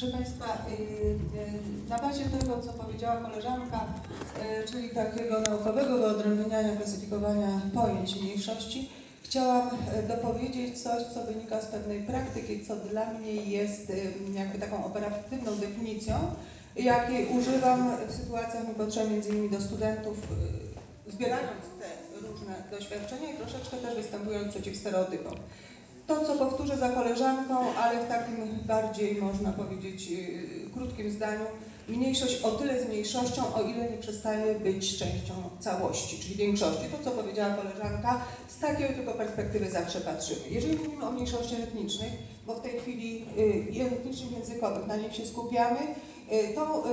Proszę Państwa, y, y, na bazie tego, co powiedziała koleżanka, y, czyli takiego naukowego wyodrębniania, klasyfikowania pojęć mniejszości, chciałam dopowiedzieć coś, co wynika z pewnej praktyki, co dla mnie jest jakby taką operatywną definicją, jakiej używam w sytuacjach mi potrzebnych między innymi do studentów, zbierając te różne doświadczenia i troszeczkę też występując przeciw stereotypom. To, co powtórzę za koleżanką, ale w takim bardziej, można powiedzieć, yy, krótkim zdaniu, mniejszość o tyle z mniejszością, o ile nie przestaje być częścią całości, czyli większości. To, co powiedziała koleżanka, z takiej tylko perspektywy zawsze patrzymy. Jeżeli mówimy o mniejszościach etnicznych, bo w tej chwili yy, etnicznych, językowych, na nich się skupiamy, yy, to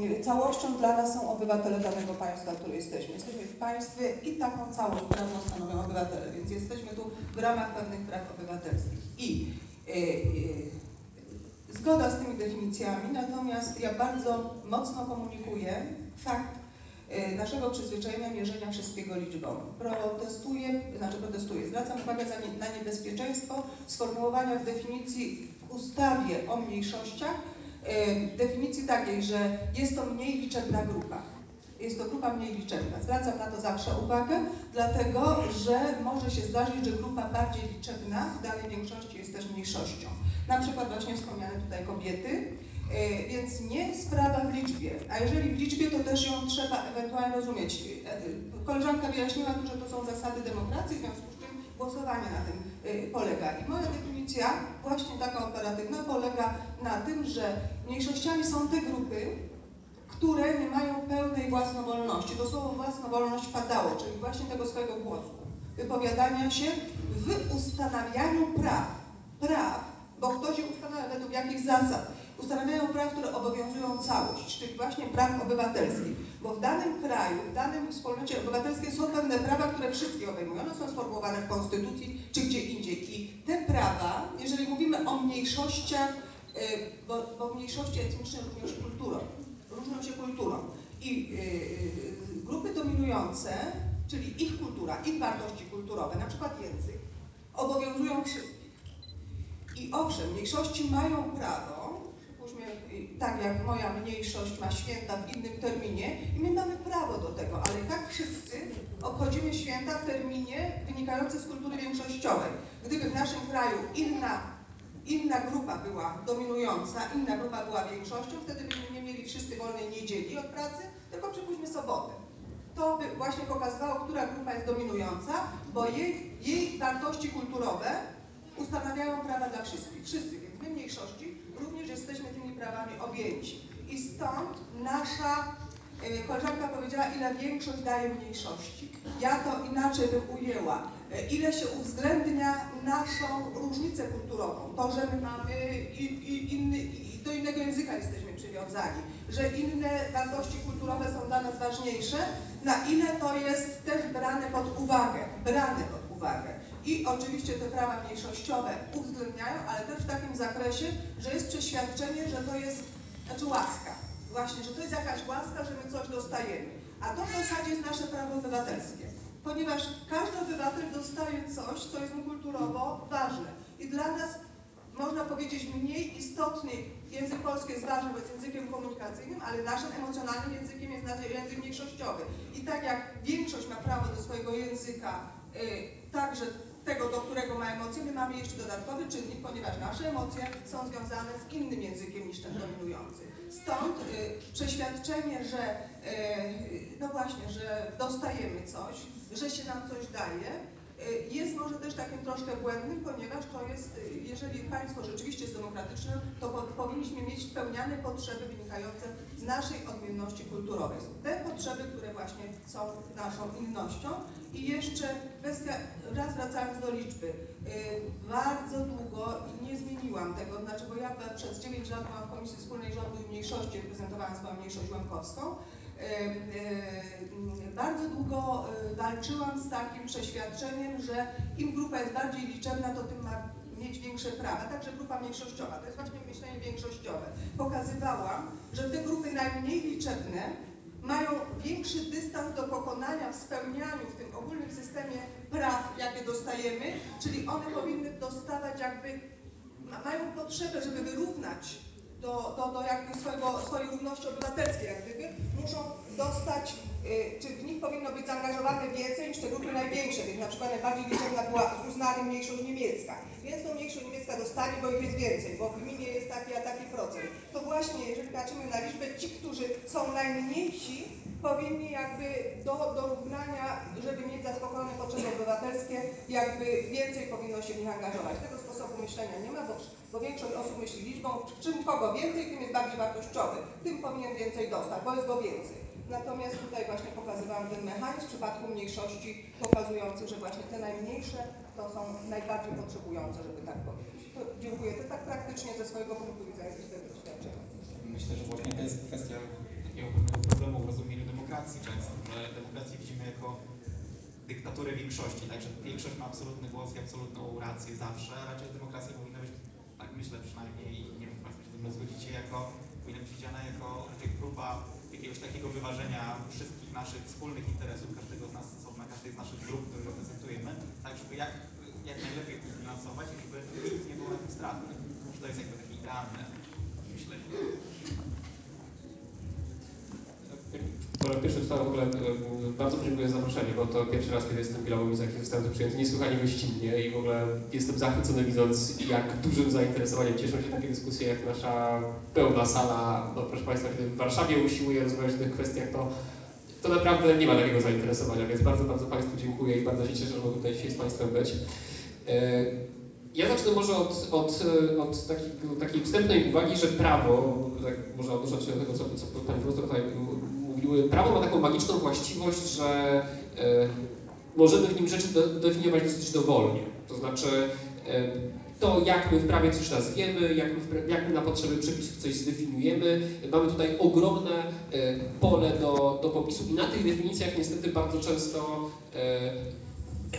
yy, całością dla nas są obywatele danego państwa, w którym jesteśmy. Jesteśmy w państwie i taką całość prawną stanowią obywatele, więc jesteśmy tu w ramach pewnych praw obywatelskich. I yy, zgoda z tymi definicjami, natomiast ja bardzo mocno komunikuję fakt naszego przyzwyczajenia mierzenia wszystkiego liczbą. Protestuję, znaczy protestuję, zwracam uwagę na niebezpieczeństwo sformułowania w definicji w ustawie o mniejszościach definicji takiej, że jest to mniej liczebna grupa. Jest to grupa mniej liczebna. Zwracam na to zawsze uwagę, dlatego że może się zdarzyć, że grupa bardziej liczebna w danej większości jest też mniejszością. Na przykład właśnie wspomniane tutaj kobiety, yy, więc nie sprawa w liczbie, a jeżeli w liczbie, to też ją trzeba ewentualnie rozumieć. Yy, Koleżanka wyjaśniła tu, że to są zasady demokracji, w związku głosowanie na tym yy, polega. I moja definicja, właśnie taka operatywna, polega na tym, że mniejszościami są te grupy, które nie mają pełnej własnowolności. To słowo własnowolność padało, czyli właśnie tego swojego głosu, wypowiadania się w ustanawianiu praw. Praw, bo ktoś ustanawia według jakich zasad? Ustanawiają praw, które obowiązują całość, czyli właśnie praw obywatelskich. Bo w danym kraju, w danym wspólnocie obywatelskiej są pewne prawa, które wszystkie obejmują. One są sformułowane w konstytucji czy gdzie indziej. I te prawa, jeżeli mówimy o mniejszościach, yy, bo, bo mniejszości etniczne również kulturą, różnią się kulturą. I yy, grupy dominujące, czyli ich kultura, ich wartości kulturowe, na przykład język, obowiązują wszystkich. I owszem, mniejszości mają prawo, tak jak moja mniejszość ma święta w innym terminie, i my mamy prawo do tego, ale tak wszyscy obchodzimy święta w terminie wynikające z kultury większościowej. Gdyby w naszym kraju inna inna grupa była dominująca, inna grupa była większością, wtedy byśmy nie mieli wszyscy wolnej niedzieli od pracy, tylko przypuśćmy sobotę. To by właśnie pokazywało, która grupa jest dominująca, bo jej, jej wartości kulturowe ustanawiają prawa dla wszystkich. Wszyscy, więc my mniejszości również jesteśmy prawami objęci. I stąd nasza e, koleżanka powiedziała, ile większość daje mniejszości. Ja to inaczej bym ujęła ile się uwzględnia naszą różnicę kulturową. To, że my mamy inny, do innego języka jesteśmy przywiązani, że inne wartości kulturowe są dla nas ważniejsze, na ile to jest też brane pod uwagę, brane pod uwagę. I oczywiście te prawa mniejszościowe uwzględniają, ale też w takim zakresie, że jest przeświadczenie, że to jest, znaczy łaska. Właśnie, że to jest jakaś łaska, że my coś dostajemy. A to w zasadzie jest nasze prawo obywatelskie ponieważ każdy obywatel dostaje coś, co jest mu kulturowo ważne. I dla nas, można powiedzieć, mniej istotny język polski jest ważny, bo jest językiem komunikacyjnym, ale naszym emocjonalnym językiem jest język mniejszościowy. I tak jak większość ma prawo do swojego języka, yy, także tego, do którego ma emocje, my mamy jeszcze dodatkowy czynnik, ponieważ nasze emocje są związane z innym językiem niż ten dominujący. Stąd y, przeświadczenie, że y, no właśnie, że dostajemy coś, że się nam coś daje, jest może też takim troszkę błędnym, ponieważ to jest, y, jeżeli państwo rzeczywiście jest demokratyczne, to po, powinniśmy mieć spełniane potrzeby wynikające z naszej odmienności kulturowej. Te potrzeby, które właśnie są naszą innością. I jeszcze kwestia, raz wracając do liczby, yy, bardzo długo nie zmieniłam tego, znaczy, bo ja przez 9 lat byłam w Komisji Wspólnej Rządu i Mniejszości, reprezentowałam swoją mniejszość łękowską, bardzo długo y, walczyłam z takim przeświadczeniem, że im grupa jest bardziej liczebna, to tym ma mieć większe prawa, także grupa mniejszościowa, to jest właśnie myślenie większościowe. Pokazywałam, że te grupy najmniej liczebne mają większy dystans do pokonania w spełnianiu w tym ogólnym systemie praw, jakie dostajemy, czyli one powinny dostawać jakby, mają potrzebę, żeby wyrównać do, do, do jakby swojego, swojej równości obywatelskiej, jak gdyby, muszą dostać, y, czy w nich powinno być zaangażowane więcej niż te grupy największe, więc na przykład najbardziej liczebna była z mniejszość niemiecka. Więc tą mniejszość niemiecka dostali, bo ich jest więcej, bo w gminie jest taki, a taki procent. To właśnie, jeżeli patrzymy na liczbę, ci, którzy są najmniejsi, powinni jakby do, do równania, żeby mieć zaspokojone potrzeby obywatelskie, jakby więcej powinno się w nich angażować. Tego sposobu myślenia nie ma, bo, bo większość osób myśli liczbą, czym kogo więcej, tym jest bardziej wartościowy, tym powinien więcej dostać, bo jest go więcej. Natomiast tutaj właśnie pokazywałam ten mechanizm w przypadku mniejszości, pokazujący, że właśnie te najmniejsze to są najbardziej potrzebujące, żeby tak powiedzieć. To dziękuję. To tak praktycznie ze swojego punktu widzenia z tego doświadczenia. Myślę, że właśnie to jest kwestia takiego pewnego problemu w rozumieniu demokracji często, że demokrację widzimy jako dyktaturę większości, także większość ma absolutny głos i absolutną rację zawsze, a raczej demokracja powinna być, myślę przynajmniej, nie wiem, Państwo się ze mną zgodzicie, jako, powinna być widziana jako raczej próba jakiegoś takiego wyważenia wszystkich naszych wspólnych interesów, każdego z nas osobna, każdej z naszych grup, które reprezentujemy, tak żeby jak, jak najlepiej i żeby nikt nie był na tym stratny. Że to jest jakby takie idealne myślenie. Raz pierwszy wstałem w ogóle, e, bardzo dziękuję za zaproszenie, bo to pierwszy raz, kiedy jestem Białomie, jak zostałem tu przyjęty niesłychanie gościnnie i w ogóle jestem zachwycony widząc, jak dużym zainteresowaniem cieszą się takie dyskusje, jak nasza pełna sala, no proszę Państwa, kiedy w Warszawie usiłuje rozmawiać o tych kwestiach, to, to naprawdę nie ma takiego zainteresowania, więc bardzo, bardzo Państwu dziękuję i bardzo się cieszę, że mogę tutaj dzisiaj z Państwem być. E, Ja zacznę może od, od, od takiego, takiej wstępnej uwagi, że prawo, tak można odnosząc się do tego, co, co Pani Profesor tutaj prawo ma taką magiczną właściwość, że e, możemy w nim rzeczy definiować dosyć dowolnie. To znaczy e, to, jak my w prawie coś nazwiemy, jak my, jak my na potrzeby przepisów coś zdefiniujemy. Mamy tutaj ogromne e, pole do, do popisu i na tych definicjach niestety bardzo często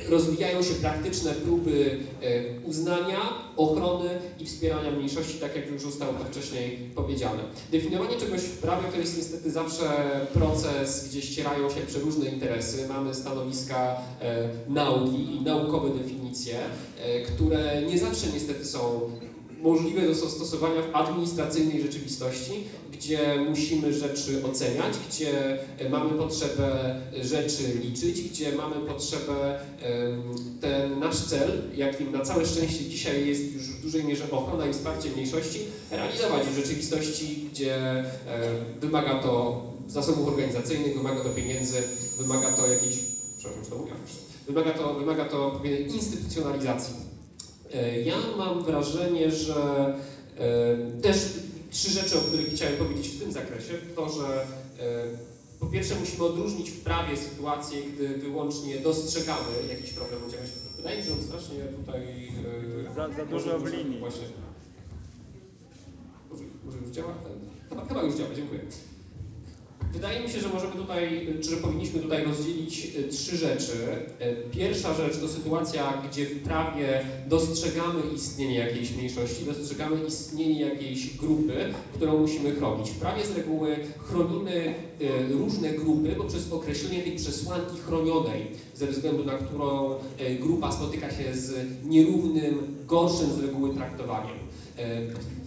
rozwijają się praktyczne próby e, uznania, ochrony i wspierania mniejszości, tak jak już zostało to wcześniej powiedziane. Definiowanie czegoś w prawie to jest niestety zawsze proces, gdzie ścierają się przeróżne interesy. Mamy stanowiska e, nauki i naukowe definicje, e, które nie zawsze niestety są możliwe do zastosowania w administracyjnej rzeczywistości, gdzie musimy rzeczy oceniać, gdzie e, mamy potrzebę rzeczy liczyć, gdzie mamy potrzebę ten nasz cel, jakim na całe szczęście dzisiaj jest już w dużej mierze ochrona i wsparcie mniejszości, realizować w rzeczywistości, gdzie e, wymaga to zasobów organizacyjnych, wymaga to pieniędzy, wymaga to jakiejś, przepraszam, czy to mówię, wymaga to, wymaga to instytucjonalizacji. E, Ja mam wrażenie, że e, też trzy rzeczy, o których chciałem powiedzieć w tym zakresie, to że e, po pierwsze musimy odróżnić w prawie sytuację, gdy wyłącznie dostrzegamy jakiś problem. Wydaje mi się, że on strasznie tutaj... Za- za dużo w linii. Właśnie. Może, może już działa? Chyba, chyba już działa, dziękuję. Wydaje mi się, że możemy tutaj, czy że powinniśmy tutaj rozdzielić e, trzy rzeczy. E, Pierwsza rzecz to sytuacja, gdzie w prawie dostrzegamy istnienie jakiejś mniejszości, dostrzegamy istnienie jakiejś grupy, którą musimy chronić. W prawie z reguły chronimy e, różne grupy poprzez określenie tej przesłanki chronionej, ze względu na którą grupa spotyka się z nierównym, gorszym z reguły traktowaniem.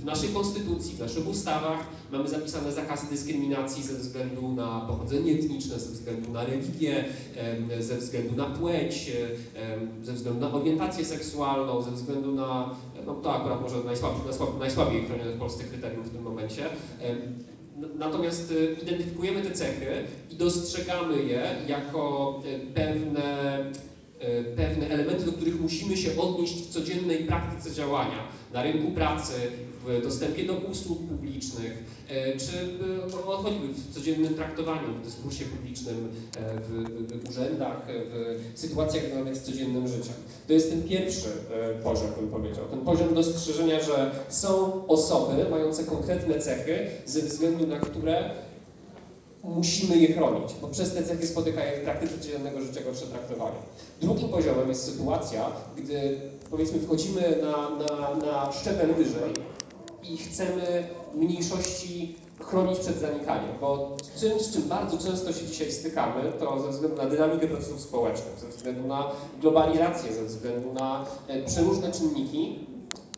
W naszej konstytucji, w naszych ustawach mamy zapisane zakazy dyskryminacji ze względu na pochodzenie etniczne, ze względu na religię, ze względu na płeć, ze względu na orientację seksualną, ze względu na, no to akurat może najsłabsze, najsłab, najsłabiej chronione w Polsce kryterium w tym momencie. Natomiast y, identyfikujemy te cechy i dostrzegamy je jako y, pewne, y, pewne elementy, do których musimy się odnieść w codziennej praktyce działania na rynku pracy, w dostępie do usług publicznych, e, czy no, choćby w codziennym traktowaniu, w dyskursie publicznym, e, w, w, w urzędach, e, w sytuacjach związanych z codziennym życiem. To jest ten pierwszy e, poziom, bym powiedział. Ten poziom dostrzeżenia, że są osoby mające konkretne cechy, ze względu na które musimy je chronić, bo przez te cechy spotykają w praktyce codziennego życia gorsze traktowanie. Drugim poziomem jest sytuacja, gdy powiedzmy wchodzimy na, na, na szczebel wyżej i chcemy mniejszości chronić przed zanikaniem, bo czym, z czym bardzo często się dzisiaj stykamy, to ze względu na dynamikę procesów społecznych, ze względu na globalizację, ze względu na e, przeróżne czynniki,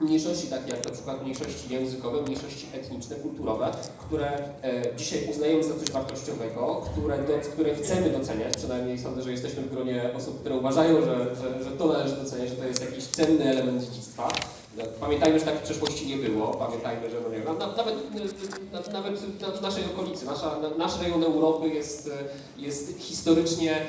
mniejszości takie jak na przykład mniejszości językowe, mniejszości etniczne, kulturowe, które e, dzisiaj uznajemy za coś wartościowego, które, do, które chcemy doceniać, przynajmniej sądzę, że jesteśmy w gronie osób, które uważają, że, że, że to należy doceniać, że to jest jakiś cenny element dziedzictwa. Pamiętajmy, że tak w przeszłości nie było. Pamiętajmy, że no nawet, na, nawet na, w naszej okolicy, nasza, na, nasz rejon Europy jest, e, jest historycznie e,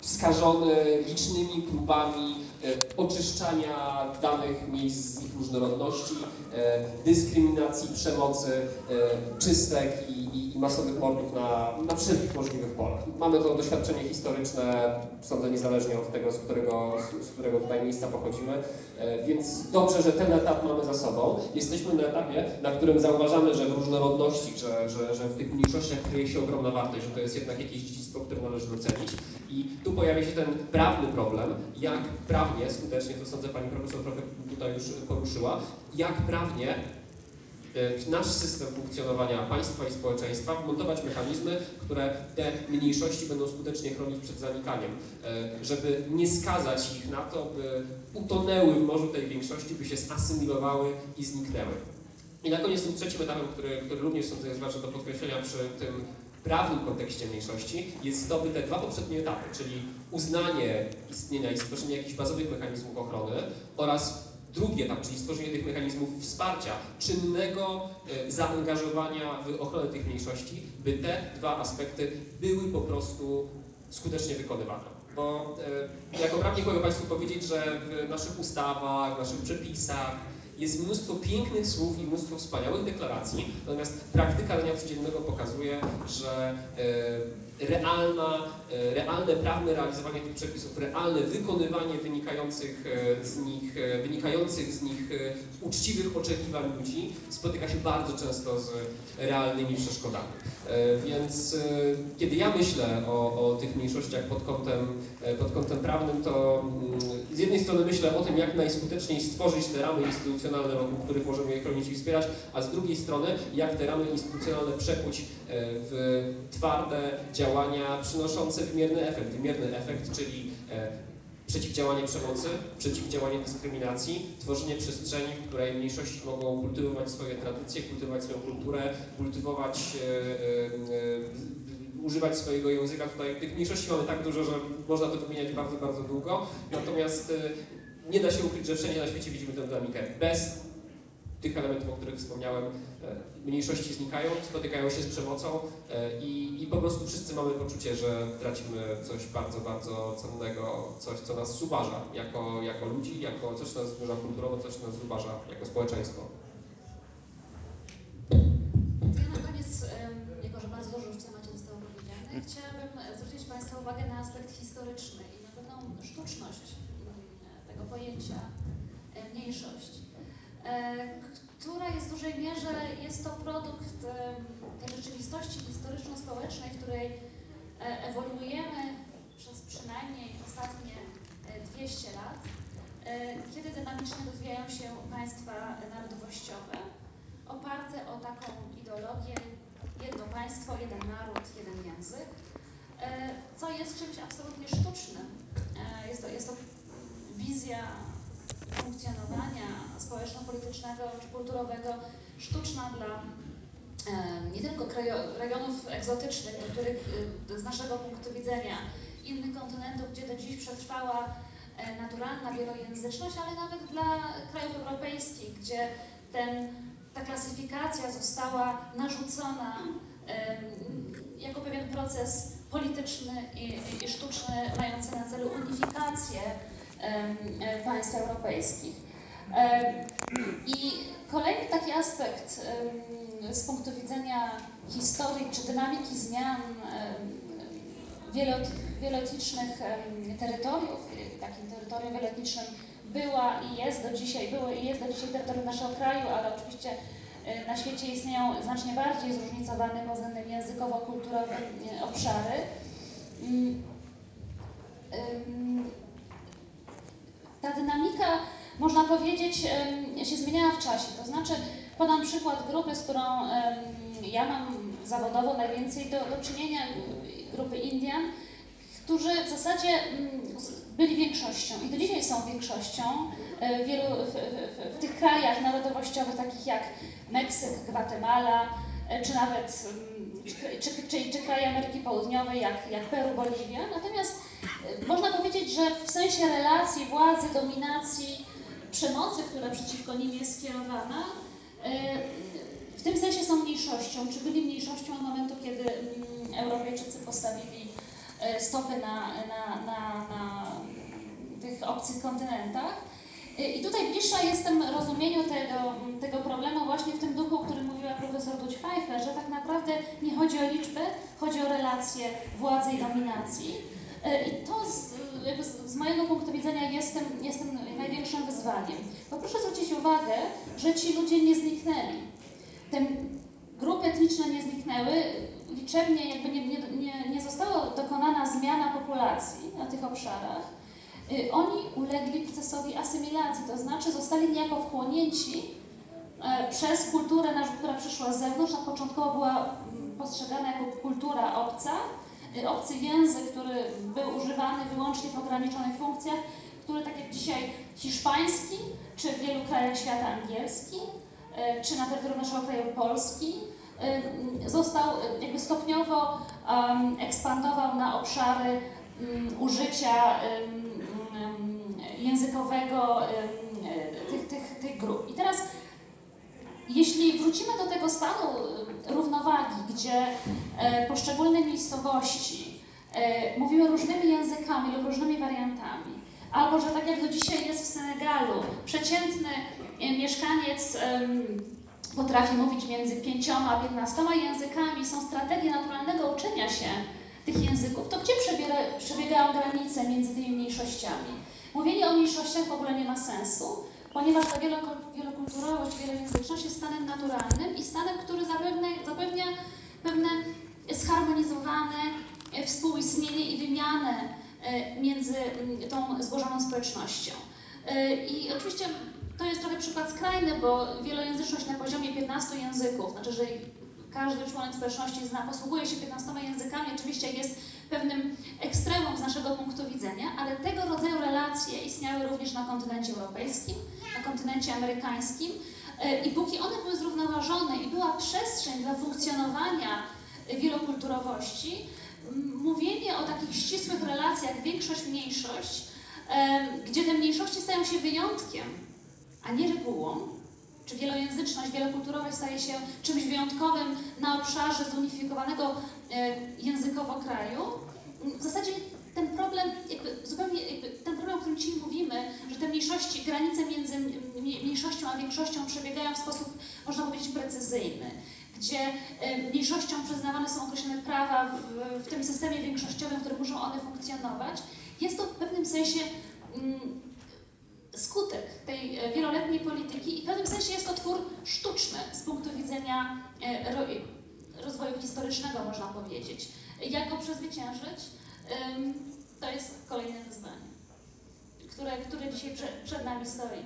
skażony licznymi próbami e, oczyszczania danych miejsc z ich różnorodności, e, dyskryminacji, przemocy, e, czystek i, i masowych mordów na, na wszelkich możliwych polach. Mamy to doświadczenie historyczne, sądzę niezależnie od tego, z którego, z, którego tutaj miejsca pochodzimy, e, więc dobrze, że ten etap mamy za sobą. Jesteśmy na etapie, na którym zauważamy, że w różnorodności, że, że, że w tych mniejszościach kryje się ogromna wartość, że to jest jednak jakieś dziedzictwo, które należy docenić. I tu pojawia się ten prawny problem, jak prawnie, skutecznie, to sądzę pani profesor trochę tutaj już poruszyła, jak prawnie w nasz system funkcjonowania państwa i społeczeństwa wmontować mechanizmy, które te mniejszości będą skutecznie chronić przed zanikaniem, e, żeby nie skazać ich na to, by utonęły w morzu tej większości, by się zasymilowały i zniknęły. I na koniec tym trzecim etapem, który, który również sądzę jest ważny do podkreślenia przy tym prawnym kontekście mniejszości, jest zdobyte dwa poprzednie etapy, czyli uznanie istnienia i stworzenie jakichś bazowych mechanizmów ochrony oraz drugi etap, czyli stworzenie tych mechanizmów wsparcia, czynnego e, zaangażowania w ochronę tych mniejszości, by te dwa aspekty były po prostu skutecznie wykonywane. Bo jako prawnik mogę Państwu powiedzieć, że w naszych ustawach, w naszych przepisach jest mnóstwo pięknych słów i mnóstwo wspaniałych deklaracji, natomiast praktyka dnia codziennego pokazuje, że e, realna, e, realne prawne realizowanie tych przepisów, realne wykonywanie wynikających e, z nich, e, wynikających z nich uczciwych oczekiwań ludzi spotyka się bardzo często z realnymi przeszkodami. Więc kiedy ja myślę o, o tych mniejszościach pod kątem, pod kątem prawnym, to mm, z jednej strony myślę o tym, jak najskuteczniej stworzyć te ramy instytucjonalne, wokół których możemy je chronić i wspierać, a z drugiej strony, jak te ramy instytucjonalne przekuć w twarde działania przynoszące wymierny efekt. Wymierny efekt, czyli e, przeciwdziałanie przemocy, przeciwdziałanie dyskryminacji, tworzenie przestrzeni, w której mniejszości mogą kultywować swoje tradycje, kultywować swoją kulturę, kultywować, e, e, używać swojego języka. Tutaj tych mniejszości mamy tak dużo, że można to wymieniać bardzo, bardzo długo. Natomiast nie da się ukryć, że wszędzie na świecie widzimy tę dynamikę. Bez tych elementów, o których wspomniałem, e, mniejszości znikają, spotykają się z przemocą e, i, i po prostu wszyscy mamy poczucie, że tracimy coś bardzo, bardzo cennego, coś, co nas zubaża jako, jako ludzi, jako coś, co nas zubaża kulturowo, coś, co nas zubaża jako społeczeństwo. Ja na koniec, jako że bardzo dużo już w temacie zostało powiedziane, chciałabym zwrócić Państwa uwagę na aspekt historyczny i na pewną sztuczność tego pojęcia mniejszość, e, która jest w dużej mierze, jest to produkt tej rzeczywistości historyczno-społecznej, w której e, ewoluujemy przez przynajmniej ostatnie e, 200 lat, e, kiedy dynamicznie rozwijają się państwa narodowościowe oparte o taką ideologię jedno państwo, jeden naród, jeden język, e, co jest czymś absolutnie sztucznym. E, Jest to, jest to wizja funkcjonowania społeczno-politycznego czy kulturowego sztuczna dla nie tylko rejonów egzotycznych, do których z naszego punktu widzenia innych kontynentów, gdzie do dziś przetrwała e, naturalna wielojęzyczność, ale nawet dla krajów europejskich, gdzie ten ta klasyfikacja została narzucona jako pewien proces polityczny i, i, sztuczny, mający na celu unifikację państw europejskich. I kolejny taki aspekt z punktu widzenia historii czy dynamiki zmian wieloetnicznych terytoriów, takim terytorium wieloetnicznym była i jest do dzisiaj, było i jest do dzisiaj terytorium naszego kraju, ale oczywiście y, na świecie istnieją znacznie bardziej zróżnicowane poza innymi językowo-kulturowe y, obszary. Ta dynamika, można powiedzieć, się zmieniała w czasie. To znaczy, podam przykład grupy, z którą ja mam zawodowo najwięcej do, do czynienia, grupy Indian, którzy w zasadzie mm, byli większością i do dzisiaj są większością e, wielu w, w, w tych krajach narodowościowych, takich jak Meksyk, Gwatemala, e, czy nawet mm, czy, czy, czy, kraje Ameryki Południowej, jak, jak Peru, Boliwia. Natomiast e, można powiedzieć, że w sensie relacji władzy, dominacji, przemocy, która przeciwko nim jest skierowana, e, w tym sensie są mniejszością, czy byli mniejszością od momentu, kiedy mm, Europejczycy postawili e, stopy na, na, na, na tych obcych kontynentach. I tutaj bliższa jestem rozumieniu tego, tego problemu właśnie w tym duchu, o którym mówiła profesor Duć Pfeiffer, że tak naprawdę nie chodzi o liczby, chodzi o relacje władzy i dominacji. E, I to z, z, mojego punktu widzenia jest tym największym wyzwaniem. Bo proszę zwrócić uwagę, że ci ludzie nie zniknęli. Te grupy etniczne nie zniknęły, liczebnie jakby nie, nie, nie, nie została dokonana zmiana populacji na tych obszarach. Y, Oni ulegli procesowi asymilacji, to znaczy zostali niejako wchłonięci e, przez kulturę, która przyszła z zewnątrz. Na początkowo była mm, postrzegana jako kultura obca, y, obcy język, który był używany wyłącznie w ograniczonych funkcjach, który tak jak dzisiaj hiszpański, czy w wielu krajach świata angielski, czy na terytorium naszego kraju Polski, został jakby stopniowo em, ekspandował na obszary mm, użycia językowego tych, tych, tych grup. I teraz, jeśli wrócimy do tego stanu równowagi, gdzie poszczególne miejscowości mówiły różnymi językami lub różnymi wariantami, albo że tak jak do dzisiaj jest w Senegalu, przeciętny mieszkaniec potrafi mówić między pięcioma a piętnastoma językami, są strategie naturalnego uczenia się tych języków, to gdzie przebiegają granice między tymi mniejszościami? Mówienie o mniejszościach w ogóle nie ma sensu, ponieważ ta wielokulturowość, wielojęzyczność jest stanem naturalnym i stanem, który zapewnia pewne zharmonizowane e, współistnienie i wymianę e, między mm, tą złożoną społecznością. E, I oczywiście to jest trochę przykład skrajny, bo wielojęzyczność na poziomie 15 języków, znaczy, że każdy członek społeczności zna, posługuje się 15 językami, oczywiście jest pewnym ekstremum z naszego punktu widzenia, ale tego rodzaju relacje istniały również na kontynencie europejskim, na kontynencie amerykańskim. E, i póki one były zrównoważone i była przestrzeń dla funkcjonowania e, wielokulturowości, mówienie o takich ścisłych relacjach większość-mniejszość, em, gdzie te mniejszości stają się wyjątkiem, a nie regułą, czy wielojęzyczność, wielokulturowość staje się czymś wyjątkowym na obszarze zunifikowanego e, językowo kraju, w zasadzie ten problem, jakby zupełnie jakby ten problem, o którym dzisiaj mówimy, że te mniejszości, granice między mniej- mniejszością a większością przebiegają w sposób, można powiedzieć, precyzyjny, gdzie e, mniejszościom przyznawane są określone prawa w, w tym systemie większościowym, w którym muszą one funkcjonować, jest to w pewnym sensie mm, skutek tej e, wieloletniej polityki i w pewnym sensie jest to twór sztuczny z punktu widzenia e, rozwoju historycznego, można powiedzieć. Jak go przezwyciężyć, to jest kolejne wyzwanie, które, które dzisiaj prze, przed nami stoi.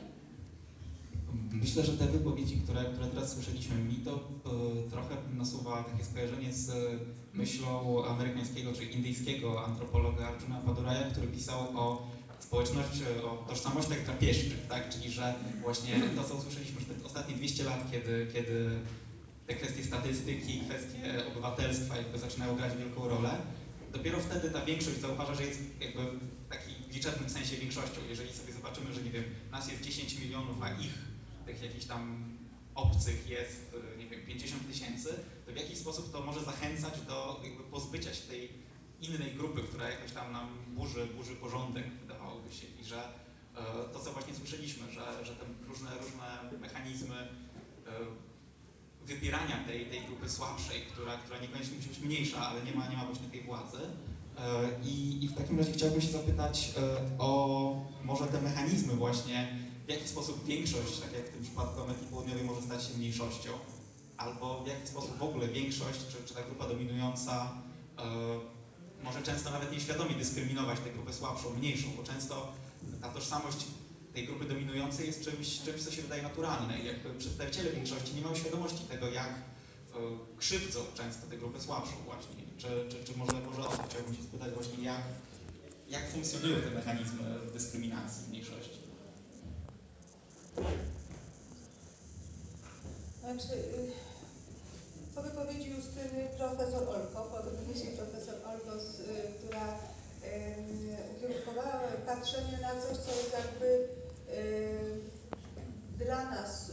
Myślę, że te wypowiedzi, które, które teraz słyszeliśmy, mi to e, trochę nasuwa takie skojarzenie z myślą amerykańskiego czy indyjskiego antropologa Arjuna Paduraja, który pisał o społeczności, o tożsamościach drapieżczych, tak? Czyli że właśnie to, co usłyszeliśmy, że te ostatnie 200 lat, kiedy, kiedy te kwestie statystyki, kwestie obywatelstwa jakby zaczynają grać wielką rolę, dopiero wtedy ta większość zauważa, że jest jakby w takim liczebnym sensie większością. Jeżeli sobie zobaczymy, że nie wiem, nas jest 10 milionów, a ich tych jakichś tam obcych jest, y, nie wiem, 50 tysięcy, to w jakiś sposób to może zachęcać do jakby pozbycia się tej innej grupy, która jakoś tam nam burzy, burzy porządek, wydawałoby się. I że e, to, co właśnie słyszeliśmy, że, że te różne, różne mechanizmy e, wypierania tej, tej grupy słabszej, która, która niekoniecznie musi być mniejsza, ale nie ma, nie ma właśnie tej władzy. E, I, I w takim razie chciałbym się zapytać e, o może te mechanizmy właśnie, w jaki sposób większość, tak jak w tym przypadku Ameryki Południowej, może stać się mniejszością, albo w jaki sposób w ogóle większość, czy, czy ta grupa dominująca e, może często nawet nieświadomie dyskryminować tę grupę słabszą, mniejszą, bo często ta tożsamość tej grupy dominującej jest czymś, czymś co się wydaje naturalne i przedstawiciele większości nie mają świadomości tego, jak e, krzywdzą często tę grupę słabszą właśnie. Czy, czy, czy może, może o to chciałbym się spytać właśnie, jak, jak funkcjonują te mechanizmy dyskryminacji mniejszości. Znaczy, y, po wypowiedzi Justyny profesor Olko, po wypowiedzi profesor Olko, y, która ym, ukierunkowała patrzenie na coś, co jest jakby dla nas, y,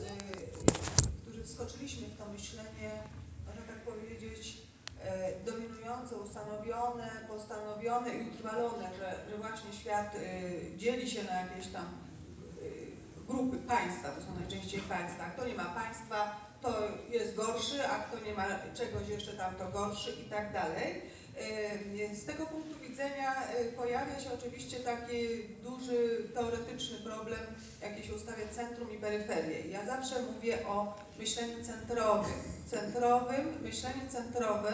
którzy wskoczyliśmy w to myślenie, można tak powiedzieć, e, dominujące, ustanowione, postanowione i utrwalone, że, że właśnie świat dzieli się na jakieś tam grupy państwa, to są najczęściej państwa. Kto nie ma państwa, to jest gorszy, a kto nie ma czegoś jeszcze tam, to gorszy i tak dalej. Z tego punktu widzenia e, pojawia się oczywiście taki duży teoretyczny problem, jaki się ustawia centrum i peryferię. Ja zawsze mówię o myśleniu centrowym. Centrowym, myślenie centrowe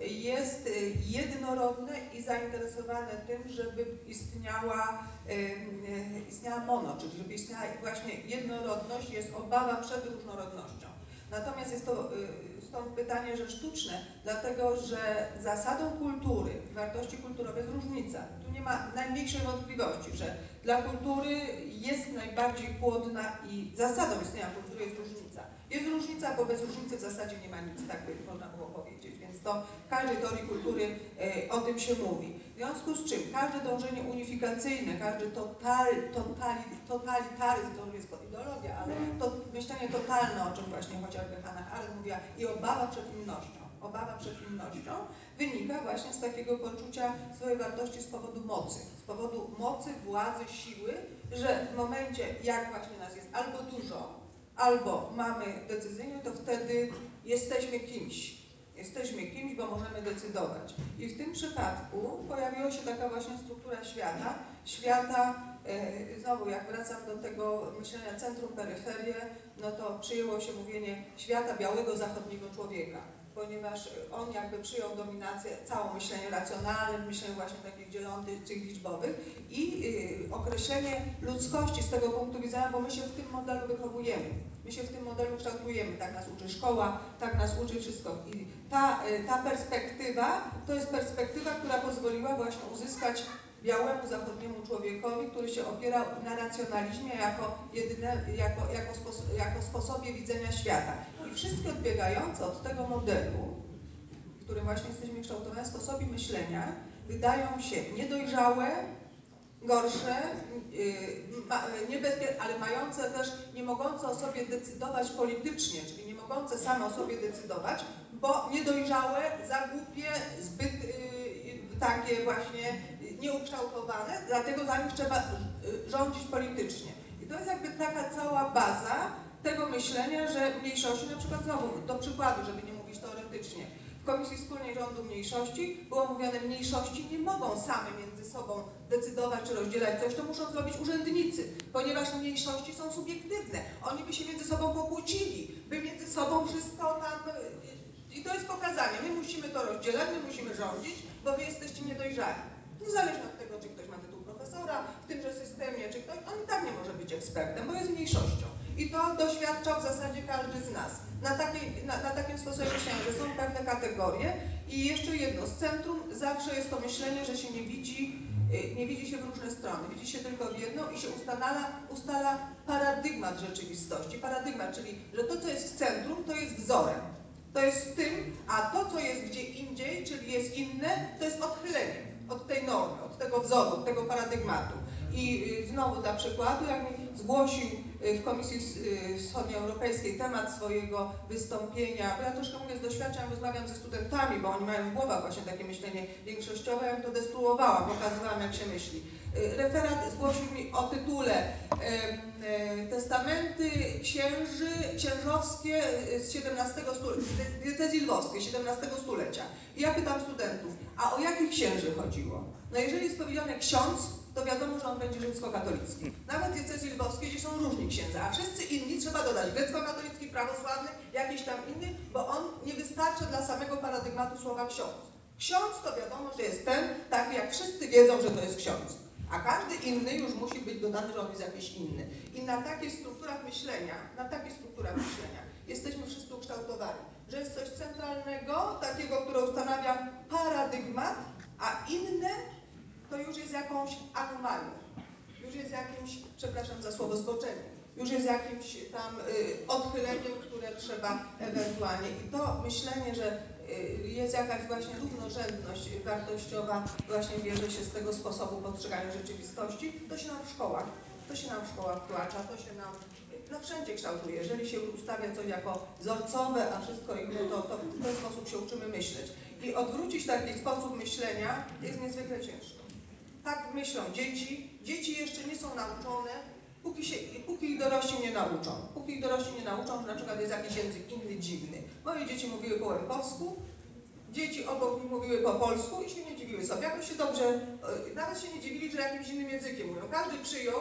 jest e, jednorodne i zainteresowane tym, żeby istniała, e, istniała mono, czyli żeby istniała właśnie jednorodność, jest obawa przed różnorodnością. Natomiast jest to y, stąd pytanie, że sztuczne, dlatego że zasadą kultury, wartości kulturowej jest różnica. Tu nie ma najmniejszej wątpliwości, że dla kultury jest najbardziej płodna i zasadą istnienia kultury jest różnica. Jest różnica, bo bez różnicy w zasadzie nie ma nic, tak by można było powiedzieć. To w każdej teorii kultury e, o tym się mówi. W związku z czym każde dążenie unifikacyjne, każdy total, totali, totalitaryzm, to jest ideologia, ale to myślenie totalne, o czym właśnie chociażby Hannah Arendt mówiła, i obawa przed innością, obawa przed innością, wynika właśnie z takiego poczucia swojej wartości z powodu mocy, z powodu mocy, władzy, siły, że w momencie, jak właśnie nas jest albo dużo, albo mamy decyzyjnie, to wtedy jesteśmy kimś. Jesteśmy kimś, bo możemy decydować. I w tym przypadku pojawiła się taka właśnie struktura świata, świata, e, znowu jak wracam do tego myślenia centrum-peryferię, no to przyjęło się mówienie świata białego zachodniego człowieka, ponieważ on jakby przyjął dominację, całe myślenie racjonalne, myślenie właśnie takich dzielących, tych liczbowych i y, określenie ludzkości z tego punktu widzenia, bo my się w tym modelu wychowujemy. My się w tym modelu kształtujemy, tak nas uczy szkoła, tak nas uczy wszystko. I ta, y, ta perspektywa to jest perspektywa, która pozwoliła właśnie uzyskać białemu zachodniemu człowiekowi, który się opierał na racjonalizmie jako, jedyne, jako, jako, spos, jako sposobie widzenia świata. I wszystkie odbiegające od tego modelu, w którym właśnie jesteśmy kształtowani, sposoby myślenia, wydają się niedojrzałe, gorsze, yy, ma, niebezpie- ale mające też, nie mogące o sobie decydować politycznie, czyli nie mogące same o sobie decydować, bo niedojrzałe, za głupie, zbyt yy, takie właśnie nieukształtowane, dlatego za nich trzeba rządzić politycznie. I to jest jakby taka cała baza tego myślenia, że mniejszości, na przykład znowu, do przykładu, żeby nie mówić teoretycznie, w Komisji Wspólnej Rządu Mniejszości było mówione, mniejszości nie mogą same między sobą decydować czy rozdzielać coś, to muszą zrobić urzędnicy, ponieważ mniejszości są subiektywne. Oni by się między sobą pokłócili, by między sobą wszystko tam... I to jest pokazanie, my musimy to rozdzielać, my musimy rządzić, bo wy jesteście niedojrzali. Niezależnie od tego, czy ktoś ma tytuł profesora w tymże systemie, czy ktoś, on i tak nie może być ekspertem, bo jest mniejszością. I to doświadcza w zasadzie każdy z nas. Na, takiej, na, na takim sposobie myślenia, że są pewne kategorie i jeszcze jedno, z centrum zawsze jest to myślenie, że się nie widzi, y, nie widzi się w różne strony, widzi się tylko w jedną i się ustala, ustala paradygmat rzeczywistości. Paradygmat, czyli że to, co jest w centrum, to jest wzorem. To jest tym, a to, co jest gdzie indziej, czyli jest inne, to jest odchylenie od tej normy, od tego wzoru, od tego paradygmatu. I y, znowu dla przykładu, jak mi zgłosił w Komisji y, Wschodnioeuropejskiej temat swojego wystąpienia, bo ja troszkę mówię z doświadczeń, rozmawiam ze studentami, bo oni mają w głowach właśnie takie myślenie większościowe, ja to destruowałam, pokazywałam jak się myśli. Y, Referat zgłosił mi o tytule Testamenty księży, księżowskie y, z XVII stulecia, diecezji XVII stulecia. I ja pytam studentów, a o jakich księży chodziło? No jeżeli jest powiedziane ksiądz, to wiadomo, że on będzie rzymskokatolicki. Nawet diecezji lwowskiej, gdzie są różni księdza, a wszyscy inni trzeba dodać grecko-katolicki, prawosławny, jakiś tam inny, bo on nie wystarcza dla samego paradygmatu słowa ksiądz. Ksiądz to wiadomo, że jest ten, taki jak wszyscy wiedzą, że to jest ksiądz. A każdy inny już musi być dodany, że on jest jakiś inny. I na takich strukturach myślenia, na takich strukturach myślenia jesteśmy wszyscy ukształtowani, że jest coś centralnego, takiego, które ustanawia paradygmat, a inne to już jest jakąś anomalią, już jest jakimś, przepraszam za słowo, zboczeniem, już jest jakimś tam y, odchyleniem, które trzeba ewentualnie. I to myślenie, że y, jest jakaś właśnie równorzędność wartościowa, właśnie bierze się z tego sposobu postrzegania rzeczywistości, to się nam w szkołach, to się nam w szkołach wtłacza, to się nam no wszędzie kształtuje. Jeżeli się ustawia coś jako wzorcowe, a wszystko inne, to, to w ten sposób się uczymy myśleć. I odwrócić taki sposób myślenia jest niezwykle ciężko. Tak myślą dzieci. Dzieci jeszcze nie są nauczone, póki, się, póki ich dorośli nie nauczą. Póki ich dorośli nie nauczą, że na przykład jest jakiś język inny, dziwny. Moje dzieci mówiły po łękowsku, dzieci obok nich mówiły po polsku i się nie dziwiły sobie. Jakoś się dobrze, e, nawet się nie dziwili, że jakimś innym językiem mówią. Każdy przyjął,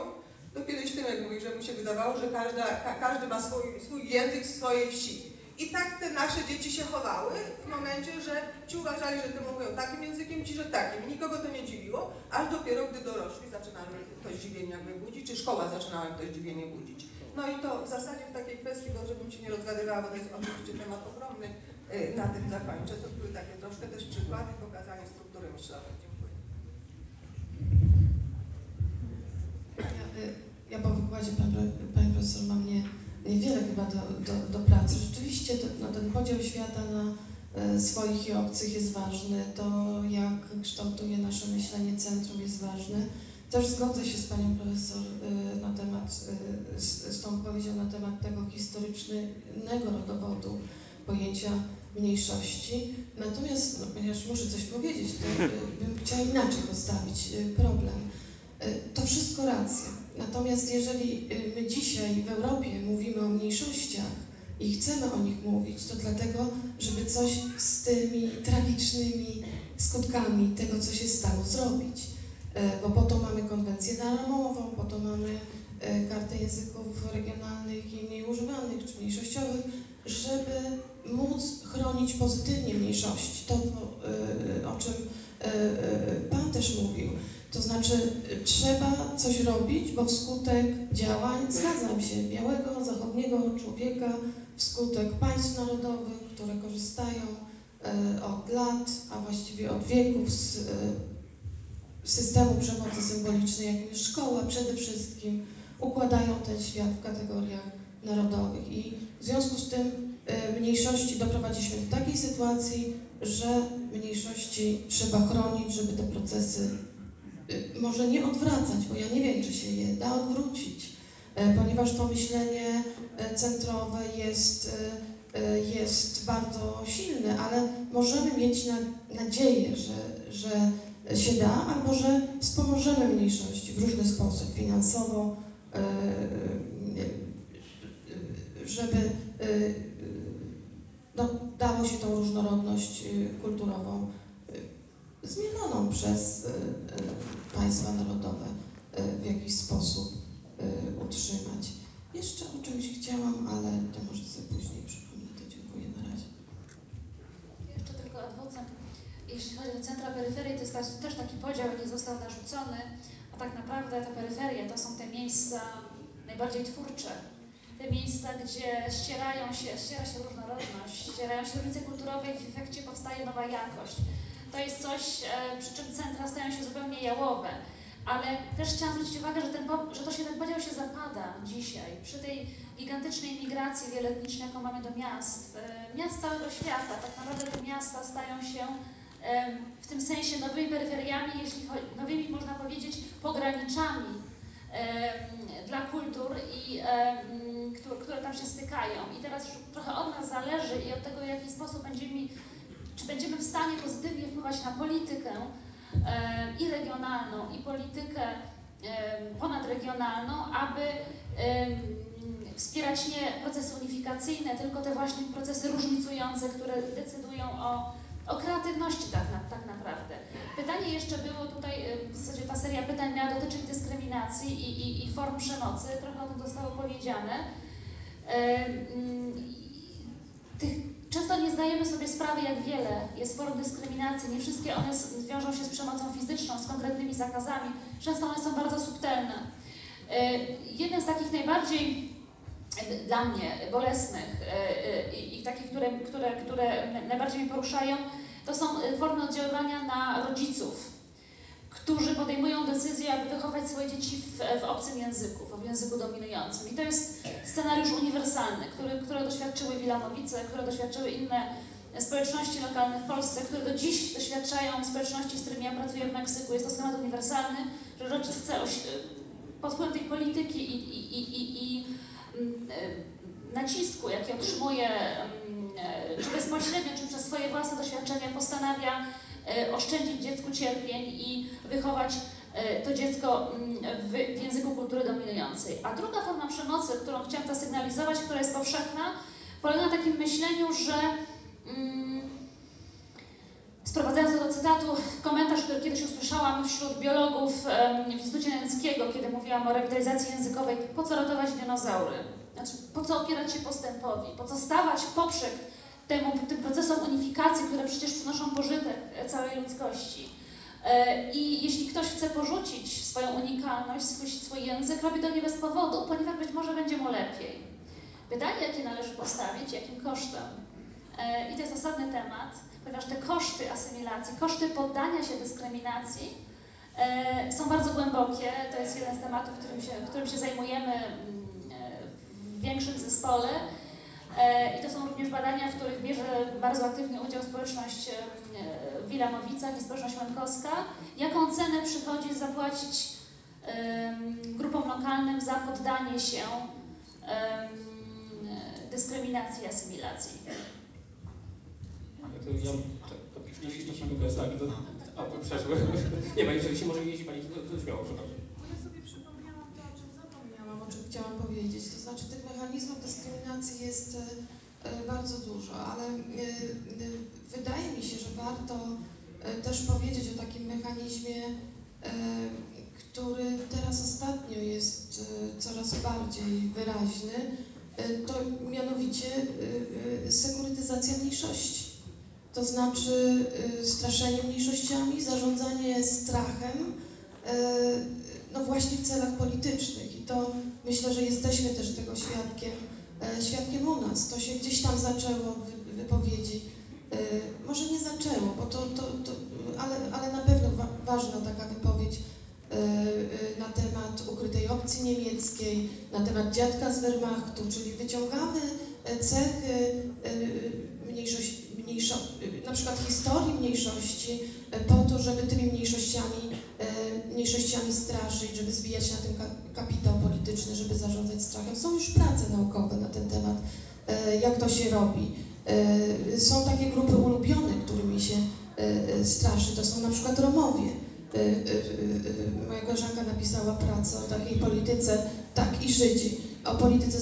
to kiedyś Tymek mówił, że mu się wydawało, że każda, ka, każdy ma swój, swój język swojej wsi. I tak te nasze dzieci się chowały w momencie, że ci uważali, że te mówią takim językiem, ci, że takim. Nikogo to nie dziwiło, aż dopiero gdy dorośli zaczynali to zdziwienie jakby budzić, czy szkoła zaczynała to zdziwienie budzić. No i to w zasadzie w takiej kwestii, bo żebym się nie rozgadywała, bo to jest oczywiście temat ogromny, y, na tym zakończę. To były takie troszkę też przykłady pokazania struktury myślowej. Dziękuję. Ja, y, ja po wykładzie pan, pani profesor ma mnie niewiele chyba do, do, do pracy. Rzeczywiście to, no, ten podział świata na e, swoich i obcych jest ważny. To jak kształtuje nasze myślenie centrum jest ważne. Też zgodzę się z panią profesor y, na temat, y, z, z tą powiedzią na temat tego historycznego rodowodu pojęcia mniejszości. Natomiast, no, ponieważ muszę coś powiedzieć, to bym chciała inaczej postawić problem. To wszystko racja. Natomiast jeżeli y, my dzisiaj w Europie mówimy o mniejszościach i chcemy o nich mówić, to dlatego, żeby coś z tymi tragicznymi skutkami tego, co się stało, zrobić. Y, Bo po to mamy konwencję ramową, po to mamy y, kartę języków regionalnych i mniej używanych czy mniejszościowych, żeby móc chronić pozytywnie mniejszości. To, y, o czym Pan też mówił. To znaczy, trzeba coś robić, bo wskutek działań, zgadzam się, białego, zachodniego człowieka, wskutek państw narodowych, które korzystają y, od lat, a właściwie od wieków z y, systemu przemocy symbolicznej, jakim jest szkoła przede wszystkim, układają ten świat w kategoriach narodowych. I w związku z tym y, mniejszości doprowadziliśmy do takiej sytuacji, że mniejszości trzeba chronić, żeby te procesy może nie odwracać, bo ja nie wiem, czy się je da odwrócić, y, ponieważ to myślenie y, centrowe jest, y, y, jest bardzo silne, ale możemy mieć na, nadzieję, że, że się da, albo że wspomożemy mniejszości w różny sposób, finansowo, y, y, y, żeby y, y, no, dało się tą różnorodność y, kulturową zmienioną przez y, y, państwa narodowe y, w jakiś sposób utrzymać. Jeszcze o czymś chciałam, ale to może sobie później przypomnę. To dziękuję na razie. Jeszcze tylko adwocem. Jeśli chodzi o centra peryferii, to jest ta- też taki podział nie został narzucony, a tak naprawdę te peryferie to są te miejsca najbardziej twórcze. Te miejsca, gdzie ścierają się, ściera się różnorodność, ścierają się różnice kulturowe i w efekcie powstaje nowa jakość. To jest coś, e, przy czym centra stają się zupełnie jałowe. Ale też chciałam zwrócić uwagę, że, ten, że to się ten podział się zapada dzisiaj przy tej gigantycznej migracji wieloetnicznej, jaką mamy do miast. E, Miast całego świata, tak naprawdę te miasta stają się w tym sensie nowymi peryferiami, jeśli chodzi, nowymi można powiedzieć pograniczami dla kultur, i, które, tam się stykają. I teraz trochę od nas zależy i od tego, w jaki sposób będziemy, czy będziemy w stanie pozytywnie wpływać na politykę em, i regionalną, i politykę em, ponadregionalną, aby em, wspierać nie procesy unifikacyjne, tylko te właśnie procesy różnicujące, które decydują o, o kreatywności tak, na, tak naprawdę. Pytanie jeszcze było tutaj, w zasadzie ta seria pytań miała dotyczyć dyskryminacji i, i, i form przemocy, trochę o tym zostało powiedziane. Tych, często nie zdajemy sobie sprawy, jak wiele jest form dyskryminacji. Nie wszystkie one wiążą się z przemocą fizyczną, z konkretnymi zakazami. Często one są bardzo subtelne. E, Jeden z takich najbardziej dla mnie bolesnych e, e, i takich, które, które, które najbardziej mnie poruszają, to są formy oddziaływania na rodziców, którzy podejmują decyzję, aby wychować swoje dzieci w, w obcym języku, w języku dominującym. I to jest scenariusz uniwersalny, który, które doświadczyły Wilanowice, które doświadczyły inne społeczności lokalne w Polsce, które do dziś doświadczają społeczności, z którymi ja pracuję w Meksyku. Jest to schemat uniwersalny, że rodzic chce oś- pod wpływem tej polityki i, i, i, i, mm, e, nacisku, jaki otrzymuje, mm, e, czy bezpośrednio, czy przez swoje własne doświadczenia, postanawia oszczędzić dziecku cierpień i wychować e, to dziecko mm, w, języku kultury dominującej. A druga forma przemocy, którą chciałam zasygnalizować, która jest powszechna, polega na takim myśleniu, że mm, Sprowadzając do cytatu, komentarz, który kiedyś usłyszałam wśród biologów w Instytucie Nęckiego, kiedy mówiłam o rewitalizacji językowej, po co ratować dinozaury? Znaczy, po co opierać się postępowi? Po co stawać w poprzek temu, tym procesom unifikacji, które przecież przynoszą pożytek e, całej ludzkości? E, I jeśli ktoś chce porzucić swoją unikalność, swój, swój język, robi to nie bez powodu, ponieważ być może będzie mu lepiej. Pytanie, jakie należy postawić, jakim kosztem? E, I to jest osobny temat, ponieważ te koszty asymilacji, koszty poddania się dyskryminacji są bardzo głębokie. To jest jeden z tematów, którym się, którym się zajmujemy mm, w większym zespole. E, I to są również badania, w których bierze bardzo aktywny udział społeczność e, w Wilamowicach i społeczność Łękowska. Jaką cenę przychodzi zapłacić grupom lokalnym za poddanie się dyskryminacji i asymilacji? To ja, to, to, jeśli mogę, tak, to, a, to przeszło. Nie ma, jeżeli się może jeździ Pani, to, to śmiało, przepraszam. Bo ja sobie przypomniałam to, o czym zapomniałam, o czym chciałam powiedzieć. To znaczy tych mechanizmów dyskryminacji jest e, e, bardzo dużo, ale e, wydaje mi się, że warto też powiedzieć o takim mechanizmie, który teraz ostatnio jest coraz bardziej wyraźny, to mianowicie sekurytyzacja mniejszości. To znaczy straszenie mniejszościami, zarządzanie strachem, no właśnie w celach politycznych to myślę, że jesteśmy też tego świadkiem, e, świadkiem u nas. To się gdzieś tam zaczęło w wy- wypowiedzi. E, Może nie zaczęło, bo to, to, to ale, ale na pewno wa ważna taka wypowiedź e, na temat ukrytej opcji niemieckiej, na temat dziadka z Wehrmachtu, czyli wyciągamy cechy mniejszość, mniejszo, na przykład historii mniejszości po to, żeby tymi mniejszościami mniejszościami straszyć, żeby zbijać na tym ka- kapitał polityczny, żeby zarządzać strachem. Są już prace naukowe na ten temat, e, jak to się robi. E, Są takie grupy ulubione, którymi się e, straszy. To są na przykład Romowie. Moja koleżanka napisała pracę o takiej polityce, tak, i Żydzi, o polityce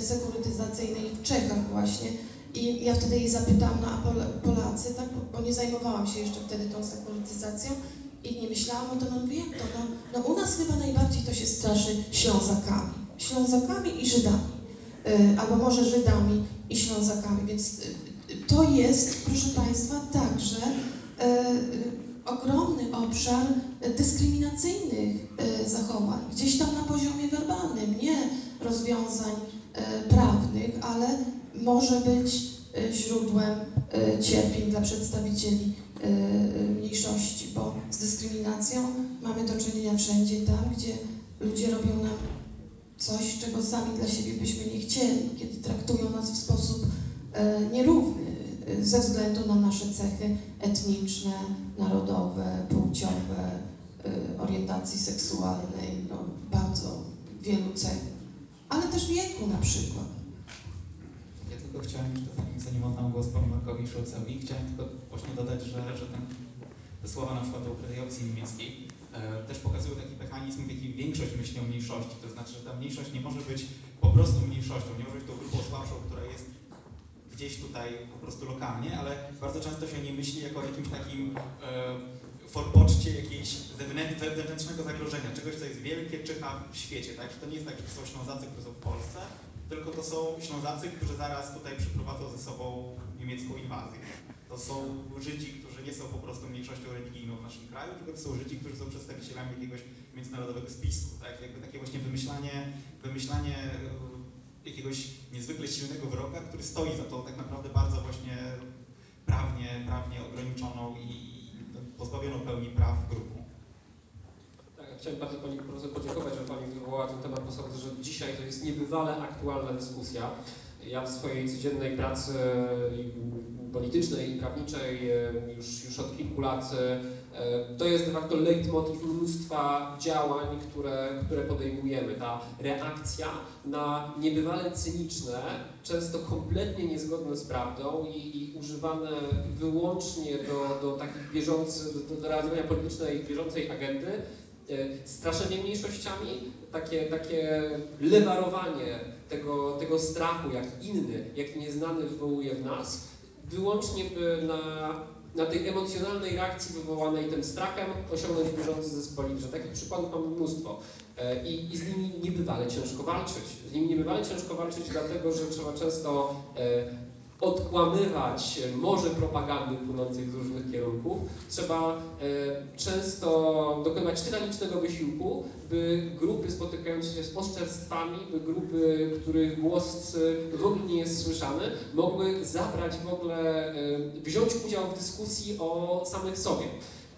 sekurytyzacyjnej w Czechach właśnie. I ja wtedy jej zapytałam, no a Pol- Polacy, tak, bo nie zajmowałam się jeszcze wtedy tą sekurytyzacją, i nie myślałam o tym, no jak to? No, no u nas chyba najbardziej to się straszy Ślązakami. Ślązakami i Żydami. Y, albo może Żydami i Ślązakami. Więc y, y, to jest, proszę Państwa, także y, ogromny obszar dyskryminacyjnych y, zachowań. Gdzieś tam na poziomie werbalnym, nie rozwiązań y, prawnych, ale może być źródłem cierpień dla przedstawicieli mniejszości, bo z dyskryminacją mamy do czynienia wszędzie tam, gdzie ludzie robią nam coś, czego sami dla siebie byśmy nie chcieli, kiedy traktują nas w sposób e, nierówny e, ze względu na nasze cechy etniczne, narodowe, płciowe, e, orientacji seksualnej, no, bardzo wielu cech, ale też wieku na przykład. Tylko chciałem jeszcze, zanim- oddam głos panu Markowi Szulcowi, chciałem tylko właśnie dodać, że, że ten, te słowa na przykład o ukrytej opcji niemieckiej e, też pokazują taki mechanizm, w jaki większość myśli o mniejszości. To znaczy, że ta mniejszość nie może być po prostu mniejszością, nie może być tą grupą słabszą, która jest gdzieś tutaj po prostu lokalnie, ale bardzo często się nie myśli jako o jakimś takim e, forpoczcie jakiejś zewnęt, wewnętrznego zagrożenia, czegoś, co jest wielkie, czyha w świecie, tak? Że to nie jest tak, że to są Ślązacy, którzy są w Polsce, tylko to są Ślązacy, którzy zaraz tutaj przyprowadzą ze sobą niemiecką inwazję. To są Żydzi, którzy nie są po prostu mniejszością religijną w naszym kraju, tylko to są Żydzi, którzy są przedstawicielami jakiegoś międzynarodowego spisku. Tak? Jakby takie właśnie wymyślanie, wymyślanie e, jakiegoś niezwykle silnego wroga, który stoi za tą tak naprawdę bardzo właśnie prawnie, prawnie ograniczoną i pozbawioną pełni praw grupą. Chciałem bardzo Pani podziękować, że Pani wywołała ten temat, bo sądzę, że dzisiaj to jest niebywale aktualna dyskusja. Ja w swojej codziennej pracy politycznej i prawniczej e, już, już od kilku lat e, to jest de facto leitmotiv mnóstwa działań, które, które podejmujemy. Ta reakcja na niebywale cyniczne, często kompletnie niezgodne z prawdą i, i używane wyłącznie do, do takich bieżących, do, do realizowania politycznej bieżącej agendy, straszenie mniejszościami, takie, takie lewarowanie tego, tego strachu, jak inny, jak nieznany wywołuje w nas, wyłącznie by na, na tej emocjonalnej reakcji wywołanej tym strachem osiągnąć bieżący zysk polityczny. Takich przykładów mamy mnóstwo E, i, i z nimi niebywale ciężko walczyć. Z nimi niebywale ciężko walczyć dlatego, że trzeba często e, odkłamywać morze propagandy płynącej z różnych kierunków. Trzeba e, często dokonywać tytanicznego wysiłku, by grupy spotykające się z oszczerstwami, by grupy, których głos w ogóle nie jest słyszany, mogły zabrać w ogóle, e, wziąć udział w dyskusji o samych sobie.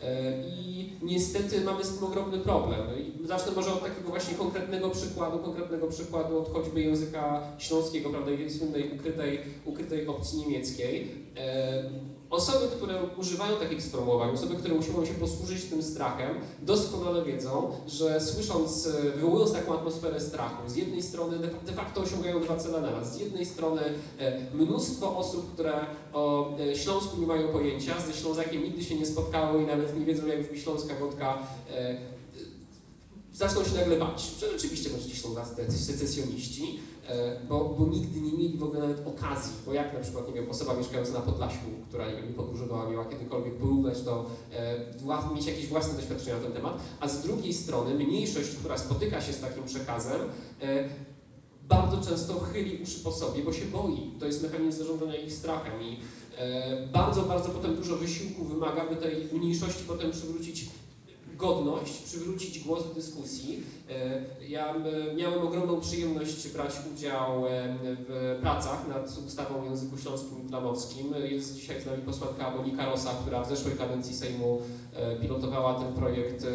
E, I niestety mamy z tym ogromny problem. I zacznę może od takiego właśnie konkretnego przykładu, konkretnego przykładu od choćby języka śląskiego, prawda, słynnej ukrytej, ukrytej opcji niemieckiej. Osoby, które używają takich sformułowań, osoby, które usiłują się posłużyć tym strachem, doskonale wiedzą, że słysząc, e, wywołując taką atmosferę strachu, z jednej strony de facto osiągają dwa cele na raz. Z jednej strony e, mnóstwo osób, które o e, Śląsku nie mają pojęcia, ze Ślązakiem nigdy się nie spotkały i nawet nie wiedzą, jak brzmi śląska wodka, zaczną się nagle bać, że rzeczywiście ci są secesjoniści, bo, bo nigdy nie mieli w ogóle nawet okazji, bo jak na przykład, nie wiem, osoba mieszkająca na Podlasiu, która nie wiem, nie podróżowała, miała kiedykolwiek porównać to, e, mieć jakieś własne doświadczenia na ten temat, a z drugiej strony mniejszość, która spotyka się z takim przekazem, e, bardzo często chyli uszy po sobie, bo się boi. To jest mechanizm zarządzania ich strachem i e, bardzo, bardzo potem dużo wysiłku wymaga, by tej mniejszości potem przywrócić godność, przywrócić głos w dyskusji. E, Ja miałem ogromną przyjemność brać udział e, w pracach nad ustawą o języku śląskim i flamowskim. Jest dzisiaj z nami posłanka Monika Rosa, która w zeszłej kadencji Sejmu e, pilotowała ten projekt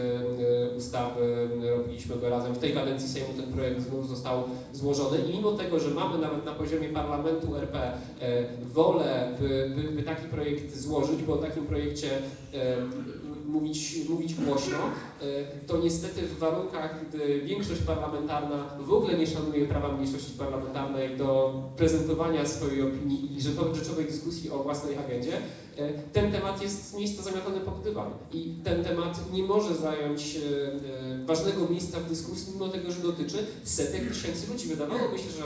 ustawy. Robiliśmy go razem. W tej kadencji Sejmu ten projekt znów został złożony i mimo tego, że mamy nawet na poziomie parlamentu RP wolę, by, by, by taki projekt złożyć, bo o takim projekcie mówić, mówić głośno, e, to niestety w warunkach, gdy większość parlamentarna w ogóle nie szanuje prawa mniejszości parlamentarnej do prezentowania swojej opinii i rzeczowej, dyskusji o własnej agendzie, e, ten temat jest z miejsca zamiatany pod dywan i ten temat nie może zająć e, ważnego miejsca w dyskusji, mimo tego, że dotyczy setek tysięcy ludzi. Wydawałoby się, że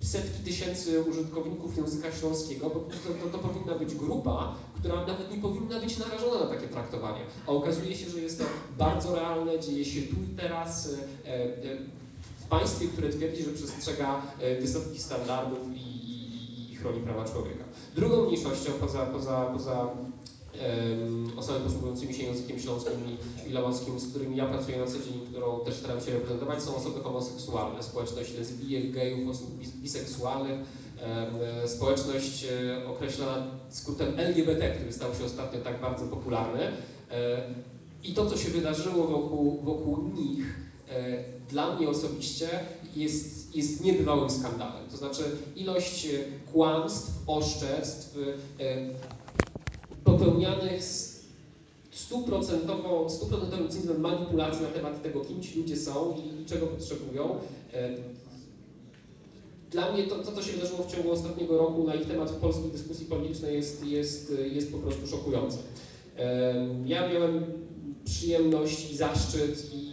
setki tysięcy użytkowników języka śląskiego, bo to, to, to powinna być grupa, która nawet nie powinna być narażona na takie traktowanie. A okazuje się, że jest to bardzo realne, dzieje się tu i teraz e, e, w państwie, które twierdzi, że przestrzega e, wysokich standardów i, i, i chroni prawa człowieka. Drugą mniejszością poza, poza, poza osobami posługującymi się językiem śląskim i, lomowskim, z którymi ja pracuję na co dzień, którą też staram się reprezentować, są osoby homoseksualne, społeczność lesbijek, gejów, osób bis- biseksualnych, społeczność e, określana skrótem LGBT, który stał się ostatnio tak bardzo popularny. E, I to, co się wydarzyło wokół, wokół nich, e, dla mnie osobiście jest, jest niebywałym skandalem. To znaczy ilość kłamstw, oszczerstw, popełnianych z stuprocentową, stuprocentowym cynizmem manipulacji na temat tego, kim ci ludzie są i, i czego potrzebują. E, Dla mnie to, to, co się wydarzyło w ciągu ostatniego roku na ich temat w polskiej dyskusji politycznej jest, jest, jest po prostu szokujące. Em, Ja miałem przyjemność i zaszczyt i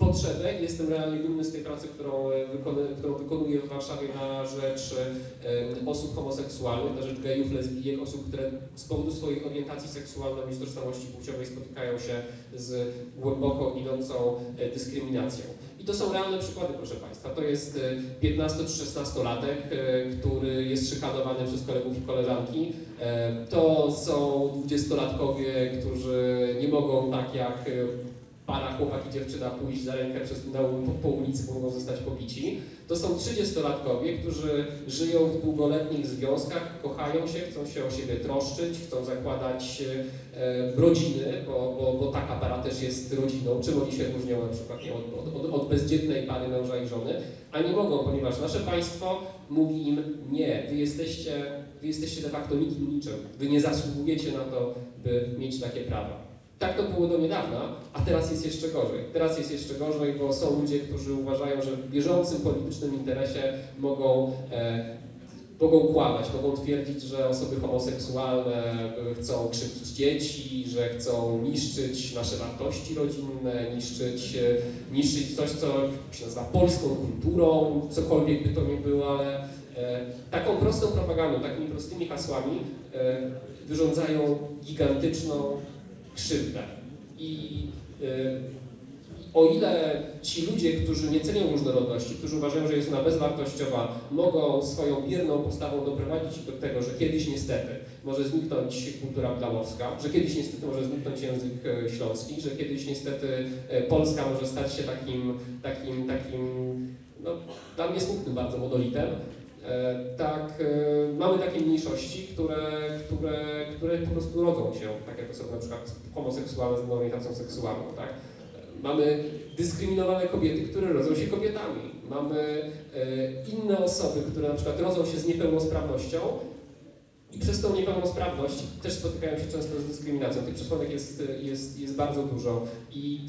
potrzebę jestem realnie dumny z tej pracy, którą, e, wykony, którą wykonuję w Warszawie na rzecz em, osób homoseksualnych, na rzecz gejów, lesbijek, osób, które z powodu swojej orientacji seksualnej i tożsamości płciowej spotykają się z głęboko idącą e, dyskryminacją. I to są realne przykłady, proszę Państwa. To jest e, 15 czy 16-latek, e, który jest szykanowany przez kolegów i koleżanki. E, To są 20-latkowie, którzy nie mogą tak jak e, para, chłopak i dziewczyna pójść za rękę przez, na, po, po ulicy, bo mogą zostać pobici. To są 30-latkowie, którzy żyją w długoletnich związkach, kochają się, chcą się o siebie troszczyć, chcą zakładać e, rodziny, bo, bo, bo taka para też jest rodziną. Czym oni się różnią na przykład nie, od, od, od, od bezdzietnej pary męża i żony, a nie mogą, ponieważ nasze państwo mówi im nie, wy jesteście, wy jesteście de facto nikim niczym, wy nie zasługujecie na to, by mieć takie prawa. Tak to było do niedawna, a teraz jest jeszcze gorzej. Teraz jest jeszcze gorzej, bo są ludzie, którzy uważają, że w bieżącym politycznym interesie mogą, e, mogą kłamać, mogą twierdzić, że osoby homoseksualne e, chcą krzywdzić dzieci, że chcą niszczyć nasze wartości rodzinne, niszczyć, e, niszczyć coś, co się nazywa polską kulturą, cokolwiek by to nie było, ale e, taką prostą propagandą, takimi prostymi hasłami e, wyrządzają gigantyczną krzywdę. I y, o ile ci ludzie, którzy nie cenią różnorodności, którzy uważają, że jest ona bezwartościowa, mogą swoją bierną postawą doprowadzić do tego, że kiedyś niestety może zniknąć kultura blamowska, że kiedyś niestety może zniknąć język e, śląski, że kiedyś niestety e, Polska może stać się takim, takim, takim no, dla mnie smutnym bardzo monolitem, tak, e, mamy takie mniejszości, które, które, które po prostu rodzą się, tak jak osoby na przykład homoseksualne z orientacją seksualną, tak? E, Mamy dyskryminowane kobiety, które rodzą się kobietami. Mamy e, inne osoby, które na przykład rodzą się z niepełnosprawnością i przez tą niepełnosprawność też spotykają się często z dyskryminacją. Tych przesłanek jest, jest, jest bardzo dużo i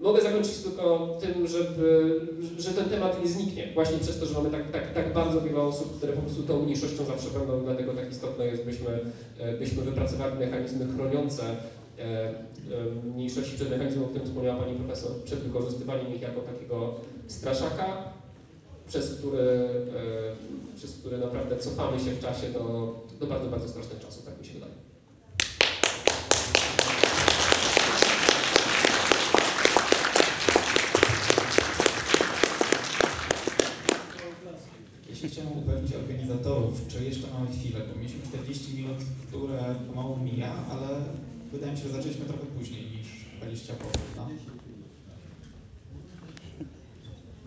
Mogę zakończyć tylko tym, żeby, że ten temat nie zniknie. Właśnie przez to, że mamy tak, tak, tak bardzo wiele osób, które po prostu tą mniejszością zawsze będą, dlatego tak istotne jest, byśmy, e, byśmy wypracowali mechanizmy chroniące e, e, mniejszości przed mechanizmem, o którym wspomniała Pani Profesor, przed wykorzystywaniem ich jako takiego straszaka, przez który, przez który naprawdę cofamy się w czasie do, do bardzo, bardzo strasznych czasów, tak mi się wydaje. Ja się chciałem upewnić organizatorów, czy jeszcze mamy chwilę, bo mieliśmy 40 minut, które pomału mija, ale że zaczęliśmy trochę później niż 20 po?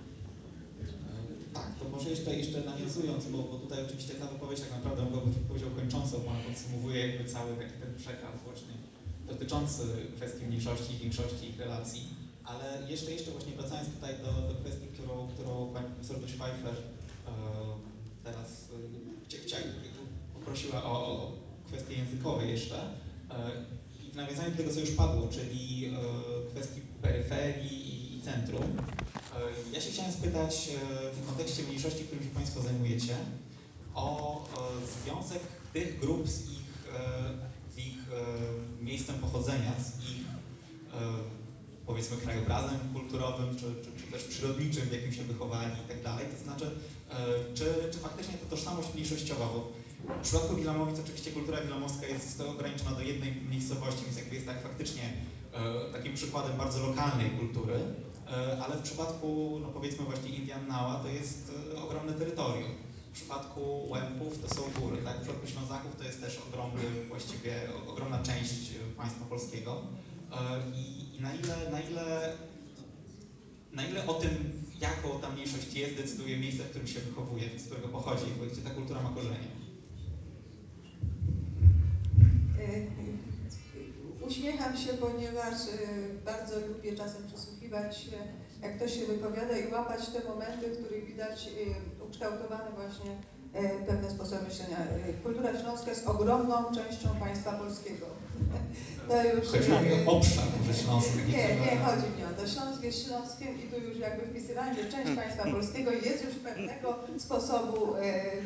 E, Tak, to może jeszcze, jeszcze nawiązując, bo, bo tutaj oczywiście ta wypowiedź tak naprawdę mogła być kończącą, bo ona podsumowuje jakby cały taki ten przekaz właśnie dotyczący kwestii mniejszości i większości ich relacji. Ale jeszcze, jeszcze właśnie wracając tutaj do, do kwestii, którą, którą pani profesor Schweifer e, teraz e, chcia- chcia- poprosiła o, kwestie językowe jeszcze. W nawiązaniu do tego, co już padło, czyli e, kwestii peryferii i, centrum. E, Ja się chciałem spytać e, w kontekście mniejszości, którym się Państwo zajmujecie, o związek tych grup z ich, z ich miejscem pochodzenia, z ich powiedzmy krajobrazem kulturowym, czy, czy, czy też przyrodniczym, w jakim się wychowali i tak dalej. To znaczy, czy, czy faktycznie ta tożsamość mniejszościowa, bo w przypadku Wilamowic oczywiście kultura wilamowska jest ograniczona do jednej miejscowości, więc jakby jest tak faktycznie e, takim przykładem bardzo lokalnej kultury, e, ale w przypadku, no powiedzmy właśnie Indian Nała, to jest e, ogromne terytorium. W przypadku Łempów to są góry, tak? W przypadku Ślązaków to jest też ogromny, właściwie ogromna część państwa polskiego. I, i na, ile, na, ile, na ile o tym, jaką ta mniejszość jest, decyduje miejsce, w którym się wychowuje, z którego pochodzi, gdzie ta kultura ma korzenie. Y, Uśmiecham się, ponieważ y, bardzo lubię czasem przysłuchiwać się, jak ktoś się wypowiada i łapać te momenty, w których widać y, ukształtowane właśnie y, pewne sposoby myślenia. Y, Kultura śląska jest ogromną częścią państwa polskiego. To już... Chodzi mi o obszar może śląski. Nie, nie chodzi mi o to. Śląsk jest Śląskiem i tu już jakby wpisywanie, że część państwa polskiego jest już pewnego sposobu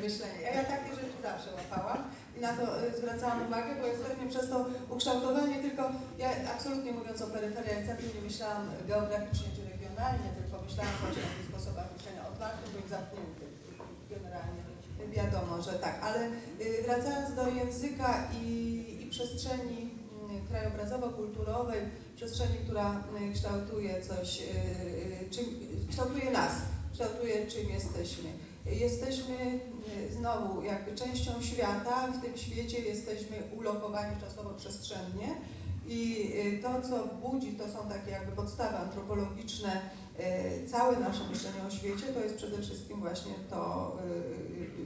myślenia. Ja, takie rzeczy zawsze łapałam na to e, zwracałam uwagę, bo jesteśmy przez to ukształtowanie, tylko ja absolutnie mówiąc o peryferiach centrum nie myślałam geograficznie czy regionalnie, tylko myślałam właśnie o tych sposobach myślenia otwartych bądź zamkniętych. Generalnie wiadomo, że tak, ale y, wracając do języka i, i przestrzeni mm, krajobrazowo-kulturowej, przestrzeni, która y, kształtuje coś, y, y, czym, kształtuje nas, kształtuje czym jesteśmy. Jesteśmy y, znowu jakby częścią świata, w tym świecie jesteśmy ulokowani czasowo-przestrzennie I y, to, co budzi, to są takie jakby podstawy antropologiczne, y, całe nasze myślenie o świecie, to jest przede wszystkim właśnie to,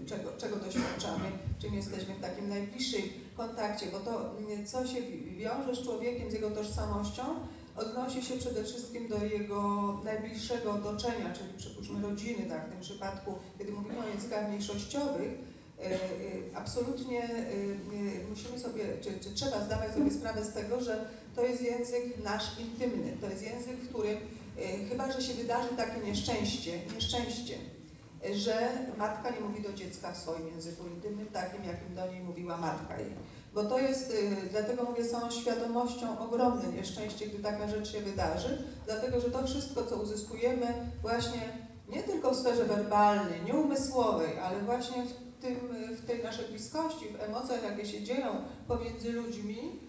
czego, czego doświadczamy, czym jesteśmy w takim najbliższym kontakcie, bo to, y, co się wi- wiąże z człowiekiem, z jego tożsamością, odnosi się przede wszystkim do jego najbliższego otoczenia, czyli przypuśćmy rodziny, tak, w tym przypadku, kiedy mówimy o językach mniejszościowych, y, y, absolutnie y, musimy sobie, czy, czy trzeba zdawać sobie sprawę z tego, że to jest język nasz intymny, to jest język, w którym chyba, że się wydarzy takie nieszczęście, nieszczęście, że matka nie mówi do dziecka w swoim języku intymnym, takim, jakim do niej mówiła matka jej. Bo to jest, y, dlatego mówię, z całą świadomością ogromne nieszczęście, gdy taka rzecz się wydarzy, dlatego że to wszystko, co uzyskujemy właśnie nie tylko w sferze werbalnej, nieumysłowej, ale właśnie w, tym, w tej naszej bliskości, w emocjach, jakie się dzieją pomiędzy ludźmi, y,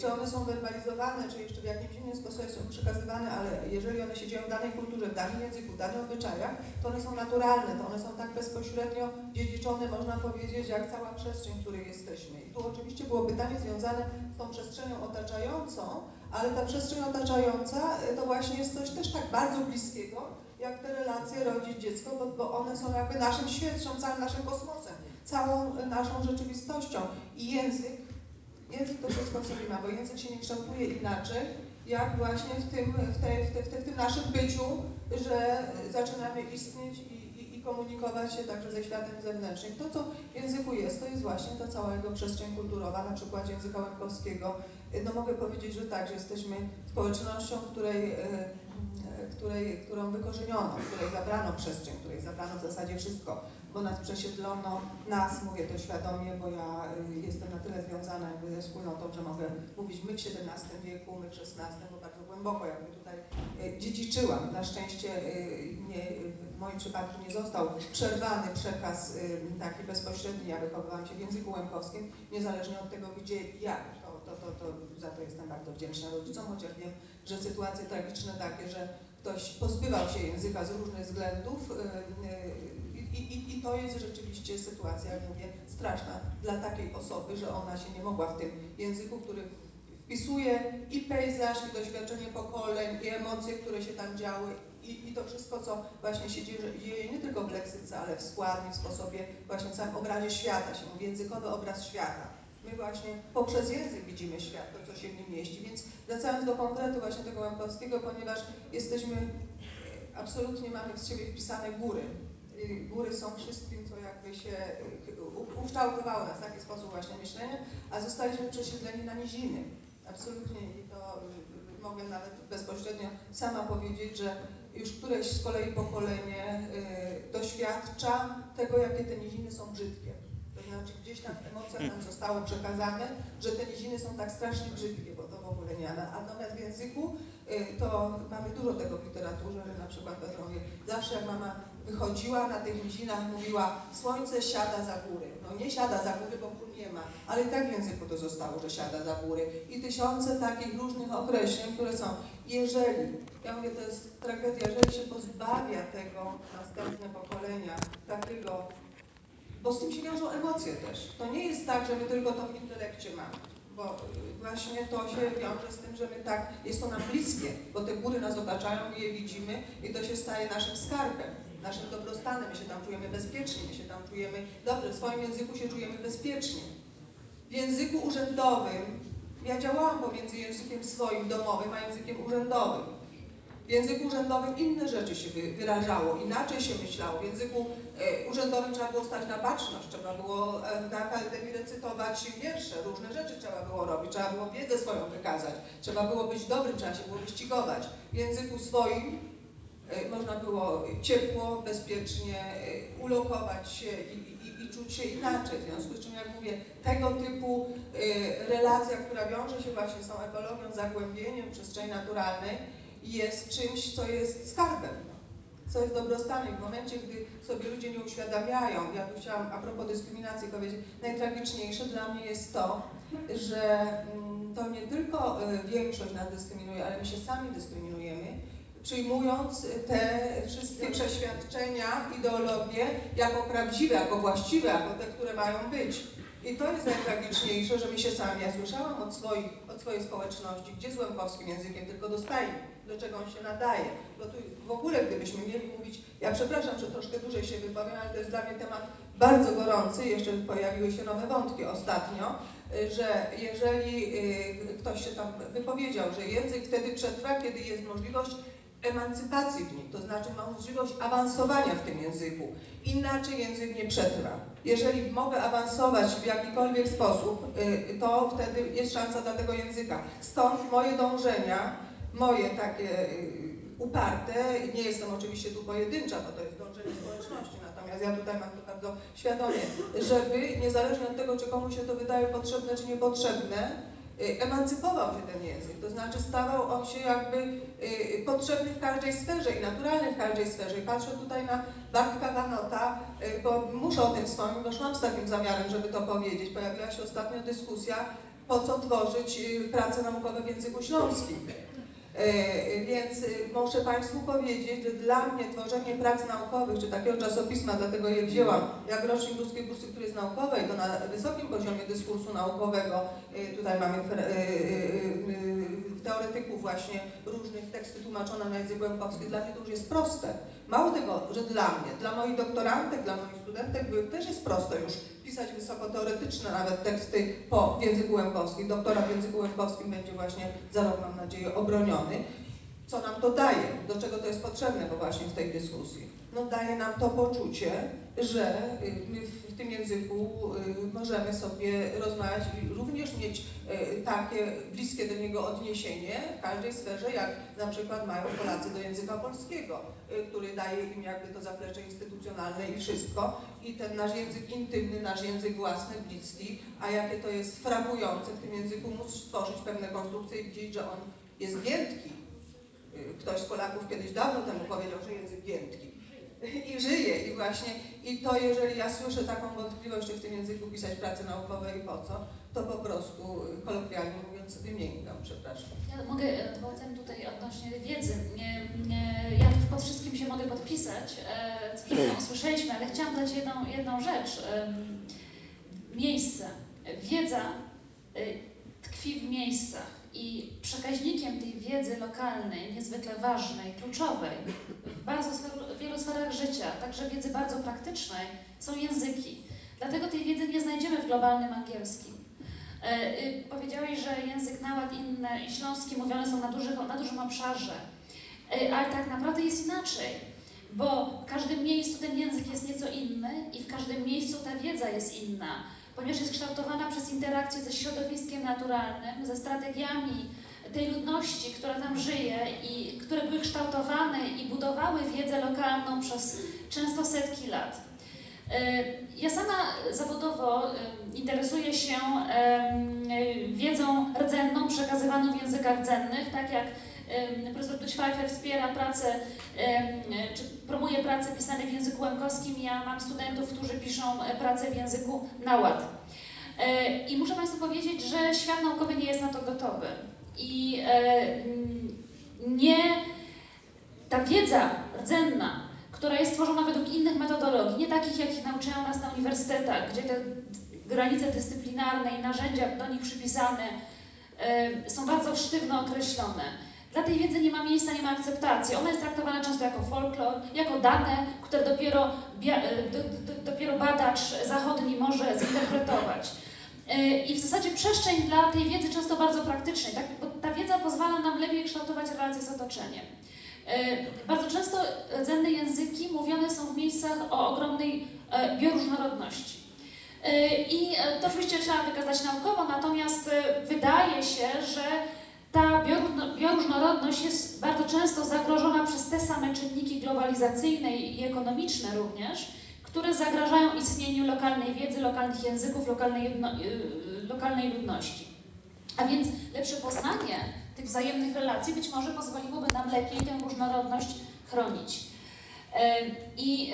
czy one są werbalizowane, czy jeszcze w jakimś innym sposobie są przekazywane, ale jeżeli one się dzieją w danej kulturze, w danym języku, w danych obyczajach, to one są naturalne, to one są tak bezpośrednio dziedziczone, można powiedzieć, jak cała przestrzeń, w której jesteśmy. I tu oczywiście było pytanie związane z tą przestrzenią otaczającą, ale ta przestrzeń otaczająca y, to właśnie jest coś też tak bardzo bliskiego, jak te relacje rodzic-dziecko, bo, bo one są jakby naszym światszą, całym naszym kosmosem, całą y, naszą rzeczywistością. I język, język to wszystko w sobie ma, bo język się nie kształtuje inaczej, jak właśnie w tym, w, w, te, w, te, w tym naszym byciu, że zaczynamy istnieć i, i, i komunikować się także ze światem zewnętrznym. To, co w języku jest, to jest właśnie ta cała jego przestrzeń kulturowa, na przykład języka łękowskiego. No mogę powiedzieć, że tak, że jesteśmy społecznością, której, y, y, której, którą wykorzeniono, której zabrano przestrzeń, której zabrano w zasadzie wszystko, bo nas przesiedlono, nas, mówię to świadomie, bo ja y, jestem na tyle związana jakby ze wspólnotą, że mogę mówić my w XVII wieku, my w XVI, bo bardzo głęboko jakby tutaj y, dziedziczyłam. Na szczęście y, nie, w moim przypadku nie został przerwany przekaz taki bezpośredni, ja wychowywałam się w języku łękowskim, niezależnie od tego, gdzie i jak. To, to, to, to, za to jestem bardzo wdzięczna rodzicom, chociaż wiem, że sytuacje tragiczne takie, że ktoś pozbywał się języka z różnych względów i, i, i to jest rzeczywiście sytuacja, jak mówię, straszna dla takiej osoby, że ona się nie mogła w tym języku, który wpisuje i pejzaż, i doświadczenie pokoleń, i emocje, które się tam działy, i, i to wszystko, co właśnie się dzieje, dzieje nie tylko w leksyce, ale w składni, w sposobie, właśnie w samym obrazie świata, się mówi, językowy obraz świata. My właśnie poprzez język widzimy świat, to co się w nim mieści, więc wracając do konkretu właśnie tego Łękowskiego, ponieważ jesteśmy, absolutnie mamy z siebie wpisane góry. Y, Góry są wszystkim, co jakby się y, ukształtowało nas w taki sposób właśnie myślenia, a zostaliśmy przesiedleni na niziny. Absolutnie i to y, mogę nawet bezpośrednio sama powiedzieć, że już któreś z kolei pokolenie doświadcza tego, jakie te niziny są brzydkie. To znaczy gdzieś tam w emocjach nam zostało przekazane, że te niziny są tak strasznie brzydkie, bo to w ogóle nie. Natomiast w języku to mamy dużo tego w literaturze, że na przykład zawsze jak mama wychodziła na tych nizinach, mówiła słońce siada za góry. No nie siada za góry, bo gór nie ma, ale i tak w języku to zostało, że siada za góry. I tysiące takich różnych określeń, które są. Jeżeli, ja mówię, to jest tragedia, jeżeli się pozbawia tego następne pokolenia, takiego bo z tym się wiążą emocje też. To nie jest tak, że my tylko to w intelekcie mamy, bo właśnie to się wiąże z tym, że my tak, jest to nam bliskie, bo te góry nas otaczają, my je widzimy i to się staje naszym skarbem, naszym dobrostanem, my się tam czujemy bezpiecznie, my się tam czujemy dobrze, w swoim języku się czujemy bezpiecznie. W języku urzędowym, ja działałam pomiędzy językiem swoim, domowym, a językiem urzędowym. W języku urzędowym inne rzeczy się wy- wyrażało, inaczej się myślało. W języku e, urzędowym trzeba było stać na baczność, trzeba było e, na akademii recytować wiersze, różne rzeczy trzeba było robić, trzeba było wiedzę swoją wykazać, trzeba było być dobrym, trzeba się było wyścigować. W języku swoim można było ciepło, bezpiecznie e, ulokować się i, i, i czuć się inaczej. W związku z czym, jak mówię, tego typu e, relacja, która wiąże się właśnie z tą ekologią, zagłębieniem przestrzeni naturalnej, jest czymś, co jest skarbem, co jest dobrostanem. W momencie, gdy sobie ludzie nie uświadamiają, ja tu chciałam a propos dyskryminacji powiedzieć, najtragiczniejsze dla mnie jest to, że mm, to nie tylko większość nas dyskryminuje, ale my się sami dyskryminujemy, przyjmując te wszystkie przeświadczenia, ideologie jako prawdziwe, jako właściwe, jako te, które mają być. I to jest najtragiczniejsze, że my się sami, ja słyszałam od, swoich, od swojej społeczności, gdzie z łębowskim językiem tylko dostaje, do czego on się nadaje. No tu w ogóle gdybyśmy mieli mówić, ja przepraszam, że troszkę dłużej się wypowiem, ale to jest dla mnie temat bardzo gorący, jeszcze pojawiły się nowe wątki ostatnio, że jeżeli y, ktoś się tam wypowiedział, że język wtedy przetrwa, kiedy jest możliwość emancypacji w nim, to znaczy ma możliwość awansowania w tym języku. Inaczej język nie przetrwa. Jeżeli mogę awansować w jakikolwiek sposób, y, to wtedy jest szansa dla tego języka. Stąd moje dążenia, moje takie y, uparte, nie jestem oczywiście tu pojedyncza, bo to jest dążenie społeczności, natomiast ja tutaj mam to bardzo świadomie, żeby niezależnie od tego, czy komuś się to wydaje potrzebne, czy niepotrzebne, emancypował się ten język, to znaczy stawał on się jakby y, potrzebny w każdej sferze i naturalny w każdej sferze. I patrzę tutaj na Bartka Wanota, y, bo muszę o tym wspomnieć, bo szłam z takim zamiarem, żeby to powiedzieć. Pojawiła się ostatnio dyskusja, po co tworzyć y, prace naukowe w języku śląskim. E, Więc y, muszę Państwu powiedzieć, że dla mnie tworzenie prac naukowych, czy takiego czasopisma, dlatego je wzięłam, jak rocznik Bursy, który jest naukowej, to na wysokim poziomie dyskursu naukowego, y, tutaj mamy y, teoretyków właśnie różnych teksty tłumaczone na język łębowski, dla mnie to już jest proste. Mało tego, że dla mnie, dla moich doktorantek, dla moich studentek by- też jest proste już pisać wysokoteoretyczne nawet teksty po języku łębowskim. Doktorat w języku łębowskim będzie właśnie za rok, mam nadzieję, obroniony. Co nam to daje? Do czego to jest potrzebne, bo właśnie w tej dyskusji? No daje nam to poczucie, że y, my w w tym języku y, możemy sobie rozmawiać i również mieć y, takie bliskie do niego odniesienie w każdej sferze, jak na przykład mają Polacy do języka polskiego, y, który daje im jakby to zaplecze instytucjonalne i wszystko. I ten nasz język intymny, nasz język własny, bliski, a jakie to jest frapujące w tym języku móc stworzyć pewne konstrukcje i widzieć, że on jest giętki. Ktoś z Polaków kiedyś dawno temu powiedział, że język giętki. I żyje i właśnie, i to jeżeli ja słyszę taką wątpliwość, czy w tym języku pisać prace naukowe i po co, to po prostu y, kolokwialnie mówiąc sobie przepraszam. Ja mogę e, dwutem tutaj odnośnie wiedzy. Nie, nie, ja pod wszystkim się mogę podpisać, e, co przed usłyszeliśmy, ale chciałam dać jedną, jedną rzecz. Miejsce. Wiedza e, tkwi w miejscach i przekaźnikiem tej wiedzy lokalnej, niezwykle ważnej, kluczowej, w bardzo wielu sferach życia, także wiedzy bardzo praktycznej, są języki. Dlatego tej wiedzy nie znajdziemy w globalnym angielskim. E, y, Powiedziałeś, że język naład inny i śląski mówione są na, dużych, na dużym obszarze, E, ale tak naprawdę jest inaczej, bo w każdym miejscu ten język jest nieco inny i w każdym miejscu ta wiedza jest inna, ponieważ jest kształtowana przez interakcję ze środowiskiem naturalnym, ze strategiami tej ludności, która tam żyje i które były kształtowane i budowały wiedzę lokalną przez często setki lat. E, Ja sama zawodowo interesuję się wiedzą rdzenną przekazywaną w językach rdzennych, tak jak profesor Dućwajfer wspiera pracę, czy promuje prace pisane w języku łękowskim. Ja mam studentów, którzy piszą e, pracę w języku naład. E, I muszę Państwu powiedzieć, że świat naukowy nie jest na to gotowy. I e, nie ta wiedza rdzenna, która jest tworzona według innych metodologii, nie takich, jakich nauczają nas na uniwersytetach, gdzie te granice dyscyplinarne i narzędzia do nich przypisane są bardzo sztywno określone. Dla tej wiedzy nie ma miejsca, nie ma akceptacji. Ona jest traktowana często jako folklor, jako dane, które dopiero, e, do, do, dopiero badacz zachodni może zinterpretować. E, I w zasadzie przestrzeń dla tej wiedzy często bardzo praktycznej, tak? bo ta wiedza pozwala nam lepiej kształtować relacje z otoczeniem. E, Bardzo często rdzenne języki mówione są w miejscach o ogromnej bioróżnorodności. I to oczywiście trzeba wykazać naukowo, natomiast wydaje się, że ta bioróżno- bioróżnorodność jest bardzo często zagrożona przez te same czynniki globalizacyjne i ekonomiczne również, które zagrażają istnieniu lokalnej wiedzy, lokalnych języków, lokalnej, jedno, y, lokalnej ludności. A więc lepsze poznanie tych wzajemnych relacji być może pozwoliłoby nam lepiej tę różnorodność chronić. Em, I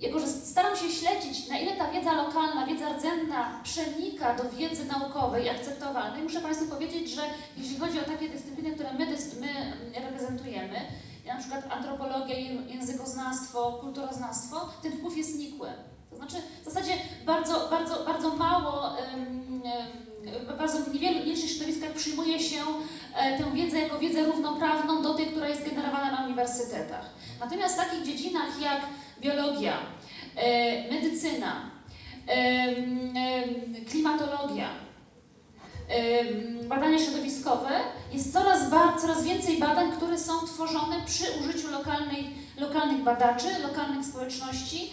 jako że staram się śledzić, na ile ta wiedza lokalna, wiedza rdzenna przenika do wiedzy naukowej akceptowalnej, muszę Państwu powiedzieć, że jeśli chodzi o takie dyscypliny, które my, my mm, reprezentujemy, na przykład antropologia, językoznawstwo, kulturoznawstwo, ten wpływ jest nikły. To znaczy w zasadzie bardzo, bardzo, bardzo mało, bardzo w niewielu mniejszych środowiskach przyjmuje się e, tę wiedzę jako wiedzę równoprawną do tej, która jest generowana na uniwersytetach. Natomiast w takich dziedzinach jak biologia, e, medycyna, em, em, klimatologia, badania środowiskowe, jest coraz, coraz więcej badań, które są tworzone przy użyciu lokalnej, lokalnych badaczy, lokalnych społeczności.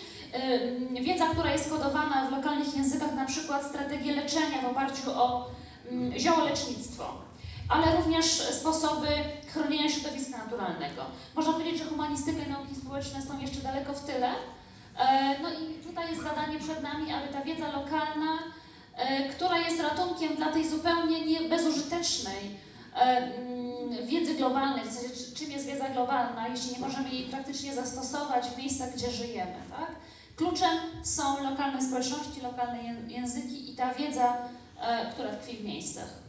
Wiedza, która jest kodowana w lokalnych językach, na przykład strategie leczenia w oparciu o ziołolecznictwo, ale również sposoby chronienia środowiska naturalnego. Można powiedzieć, że humanistyka i nauki społeczne są jeszcze daleko w tyle. E, No i tutaj jest zadanie przed nami, aby ta wiedza lokalna, e, która jest ratunkiem dla tej zupełnie nie, bezużytecznej e, mm, wiedzy globalnej, w sensie czy- czym jest wiedza globalna, jeśli nie możemy jej praktycznie zastosować w miejscach, gdzie żyjemy. Tak? Kluczem są lokalne społeczności, lokalne ję- języki i ta wiedza, która tkwi w miejscach.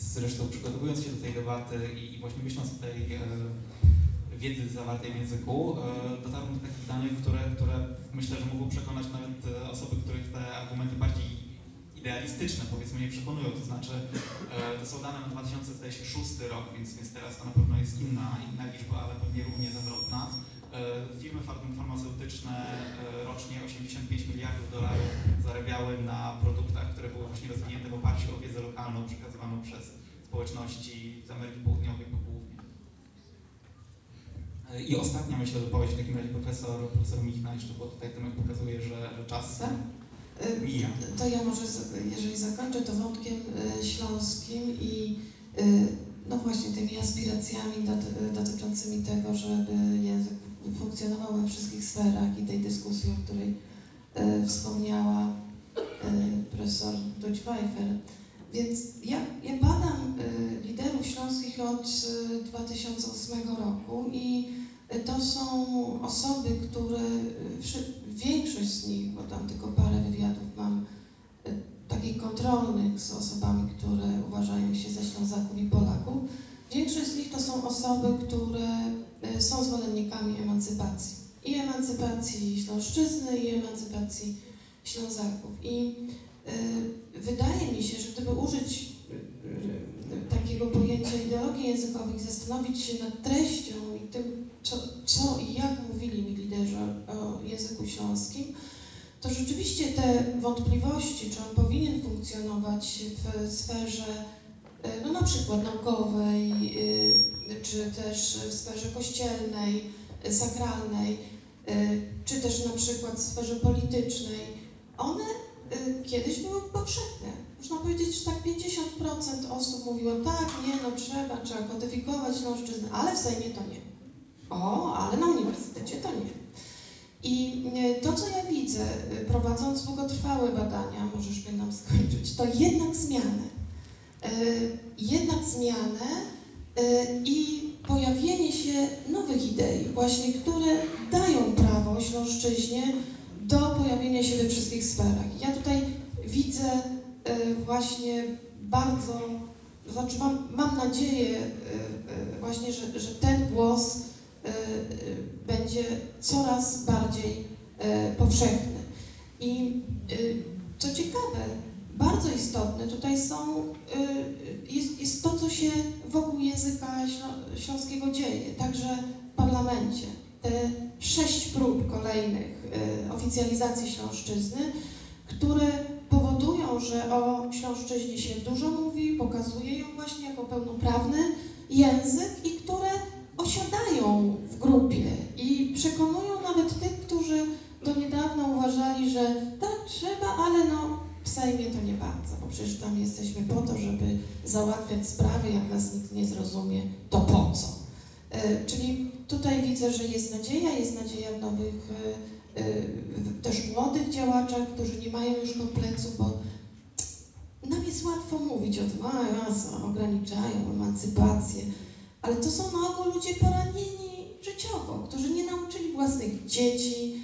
Zresztą przygotowując się do tej debaty i, właśnie myśląc o tej e, wiedzy zawartej w języku, e, dotarłem do takich danych, które, które myślę, że mogą przekonać nawet e, osoby, których te argumenty bardziej idealistyczne powiedzmy nie przekonują. To znaczy to są dane na 2006 rok, więc, więc teraz to na pewno jest inna, inna liczba, ale pewnie równie zawrotna. E, Firmy farm- farmaceutyczne e, rocznie 85 miliardów dolarów zarabiały na produktach, które były właśnie rozwinięte w oparciu o wiedzę lokalną przekazywaną przez społeczności z Ameryki Południowej głównie. E, I ostatnia myślę wypowiedź w takim razie profesor, profesor Michna, jeszcze bo tutaj Tomek pokazuje, że, że czas? Y, mija. To ja może, jeżeli zakończę, to wątkiem śląskim i no właśnie tymi aspiracjami doty- dotyczącymi tego, żeby język funkcjonował we wszystkich sferach i tej dyskusji, o której y, wspomniała y, profesor Deutsch-Pfeiffer. Więc ja, ja badam y, liderów śląskich od y, 2008 roku i y, to są osoby, które, wszy- większość z nich, bo tam tylko parę wywiadów mam, takich kontrolnych z osobami, które uważają się za Ślązaków i Polaków, większość z nich to są osoby, które y, są zwolennikami emancypacji. I emancypacji Śląszczyzny, i emancypacji Ślązaków. I y, wydaje mi się, że gdyby użyć y, takiego pojęcia ideologii językowej i zastanowić się nad treścią i tym, co, co i jak mówili mi liderzy o, języku śląskim, to rzeczywiście te wątpliwości, czy on powinien funkcjonować w sferze no na przykład naukowej, y, czy też w sferze kościelnej, y, sakralnej, czy też na przykład w sferze politycznej, one kiedyś były powszechne. Można powiedzieć, że tak 50% osób mówiło tak, nie, no trzeba, trzeba kodyfikować śląszczyznę, ale w Sejmie to nie. O, ale na uniwersytecie to nie. I to, co ja widzę, prowadząc długotrwałe badania, może już będę skończyć, to jednak zmianę. Y, Jednak zmianę y, i pojawienie się nowych idei, właśnie, które dają prawo śląszczyźnie do pojawienia się we wszystkich sferach. Ja tutaj widzę y, właśnie bardzo, znaczy mam, mam nadzieję właśnie, że, że ten głos będzie coraz bardziej powszechny. I co ciekawe, bardzo istotne tutaj są, y, jest, jest to, co się wokół języka ślą- śląskiego dzieje, także w parlamencie. Te sześć prób kolejnych y, oficjalizacji śląszczyzny, które powodują, że o śląszczyźnie się dużo mówi, pokazuje ją właśnie jako pełnoprawny język i które osiadają w grupie i przekonują nawet tych, którzy do niedawna uważali, że tak trzeba, ale no w Sejmie to nie bardzo, bo przecież tam jesteśmy po to, żeby załatwiać sprawy, jak nas nikt nie zrozumie, to po co? E, Czyli tutaj widzę, że jest nadzieja, jest nadzieja w nowych, e, e, też młodych działaczach, którzy nie mają już kompleksu, bo nam jest łatwo mówić o tym, a jasno, ograniczają emancypację, ale to są na ogół ludzie poranieni życiowo, którzy nie nauczyli własnych dzieci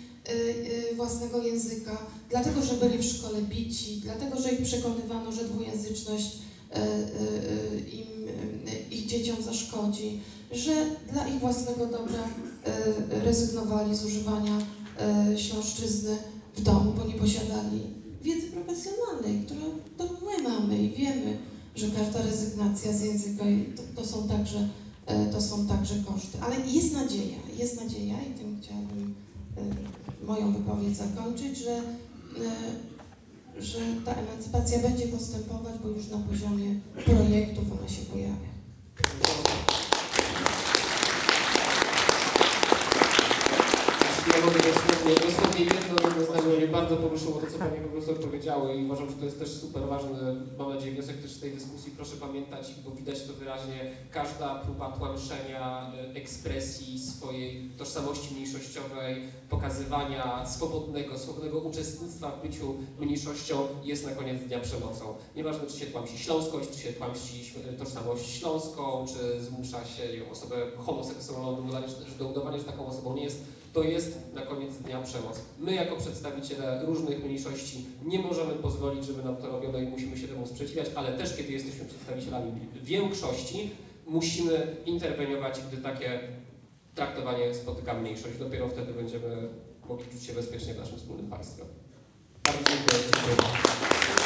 własnego języka, dlatego że byli w szkole bici, dlatego że ich przekonywano, że dwujęzyczność y, y, y, im, y, ich dzieciom zaszkodzi, że dla ich własnego dobra y, rezygnowali z używania y, śląszczyzny w domu, bo nie posiadali wiedzy profesjonalnej, którą to my mamy i wiemy, że każda rezygnacja z języka to, to są także to są także koszty. Ale jest nadzieja, jest nadzieja i tym chciałabym moją wypowiedź zakończyć, że, e, że ta emancypacja będzie postępować, bo już na poziomie projektów ona się pojawia. Ja mogę dosłownie, zdanie mnie bardzo poruszyło to, co Panie Profesor powiedziały i uważam, że to jest też super ważny, mam nadzieję, wniosek też z tej dyskusji. Proszę pamiętać, bo widać to wyraźnie, każda próba tłamszenia e, ekspresji swojej tożsamości mniejszościowej, pokazywania swobodnego, swobodnego uczestnictwa w byciu mniejszością jest na koniec dnia przemocą. Nieważne, czy się tłamsi śląskość, czy się tłamsi e, tożsamość śląską, czy zmusza się osobę homoseksualną do udawania, że taką osobą nie jest, to jest na koniec dnia przemoc. My jako przedstawiciele różnych mniejszości nie możemy pozwolić, żeby nam to robiono i musimy się temu sprzeciwiać, ale też kiedy jesteśmy przedstawicielami większości, musimy interweniować, gdy takie traktowanie spotyka mniejszość. Dopiero wtedy będziemy mogli czuć się bezpiecznie w naszym wspólnym państwie. Bardzo dziękuję. dziękuję.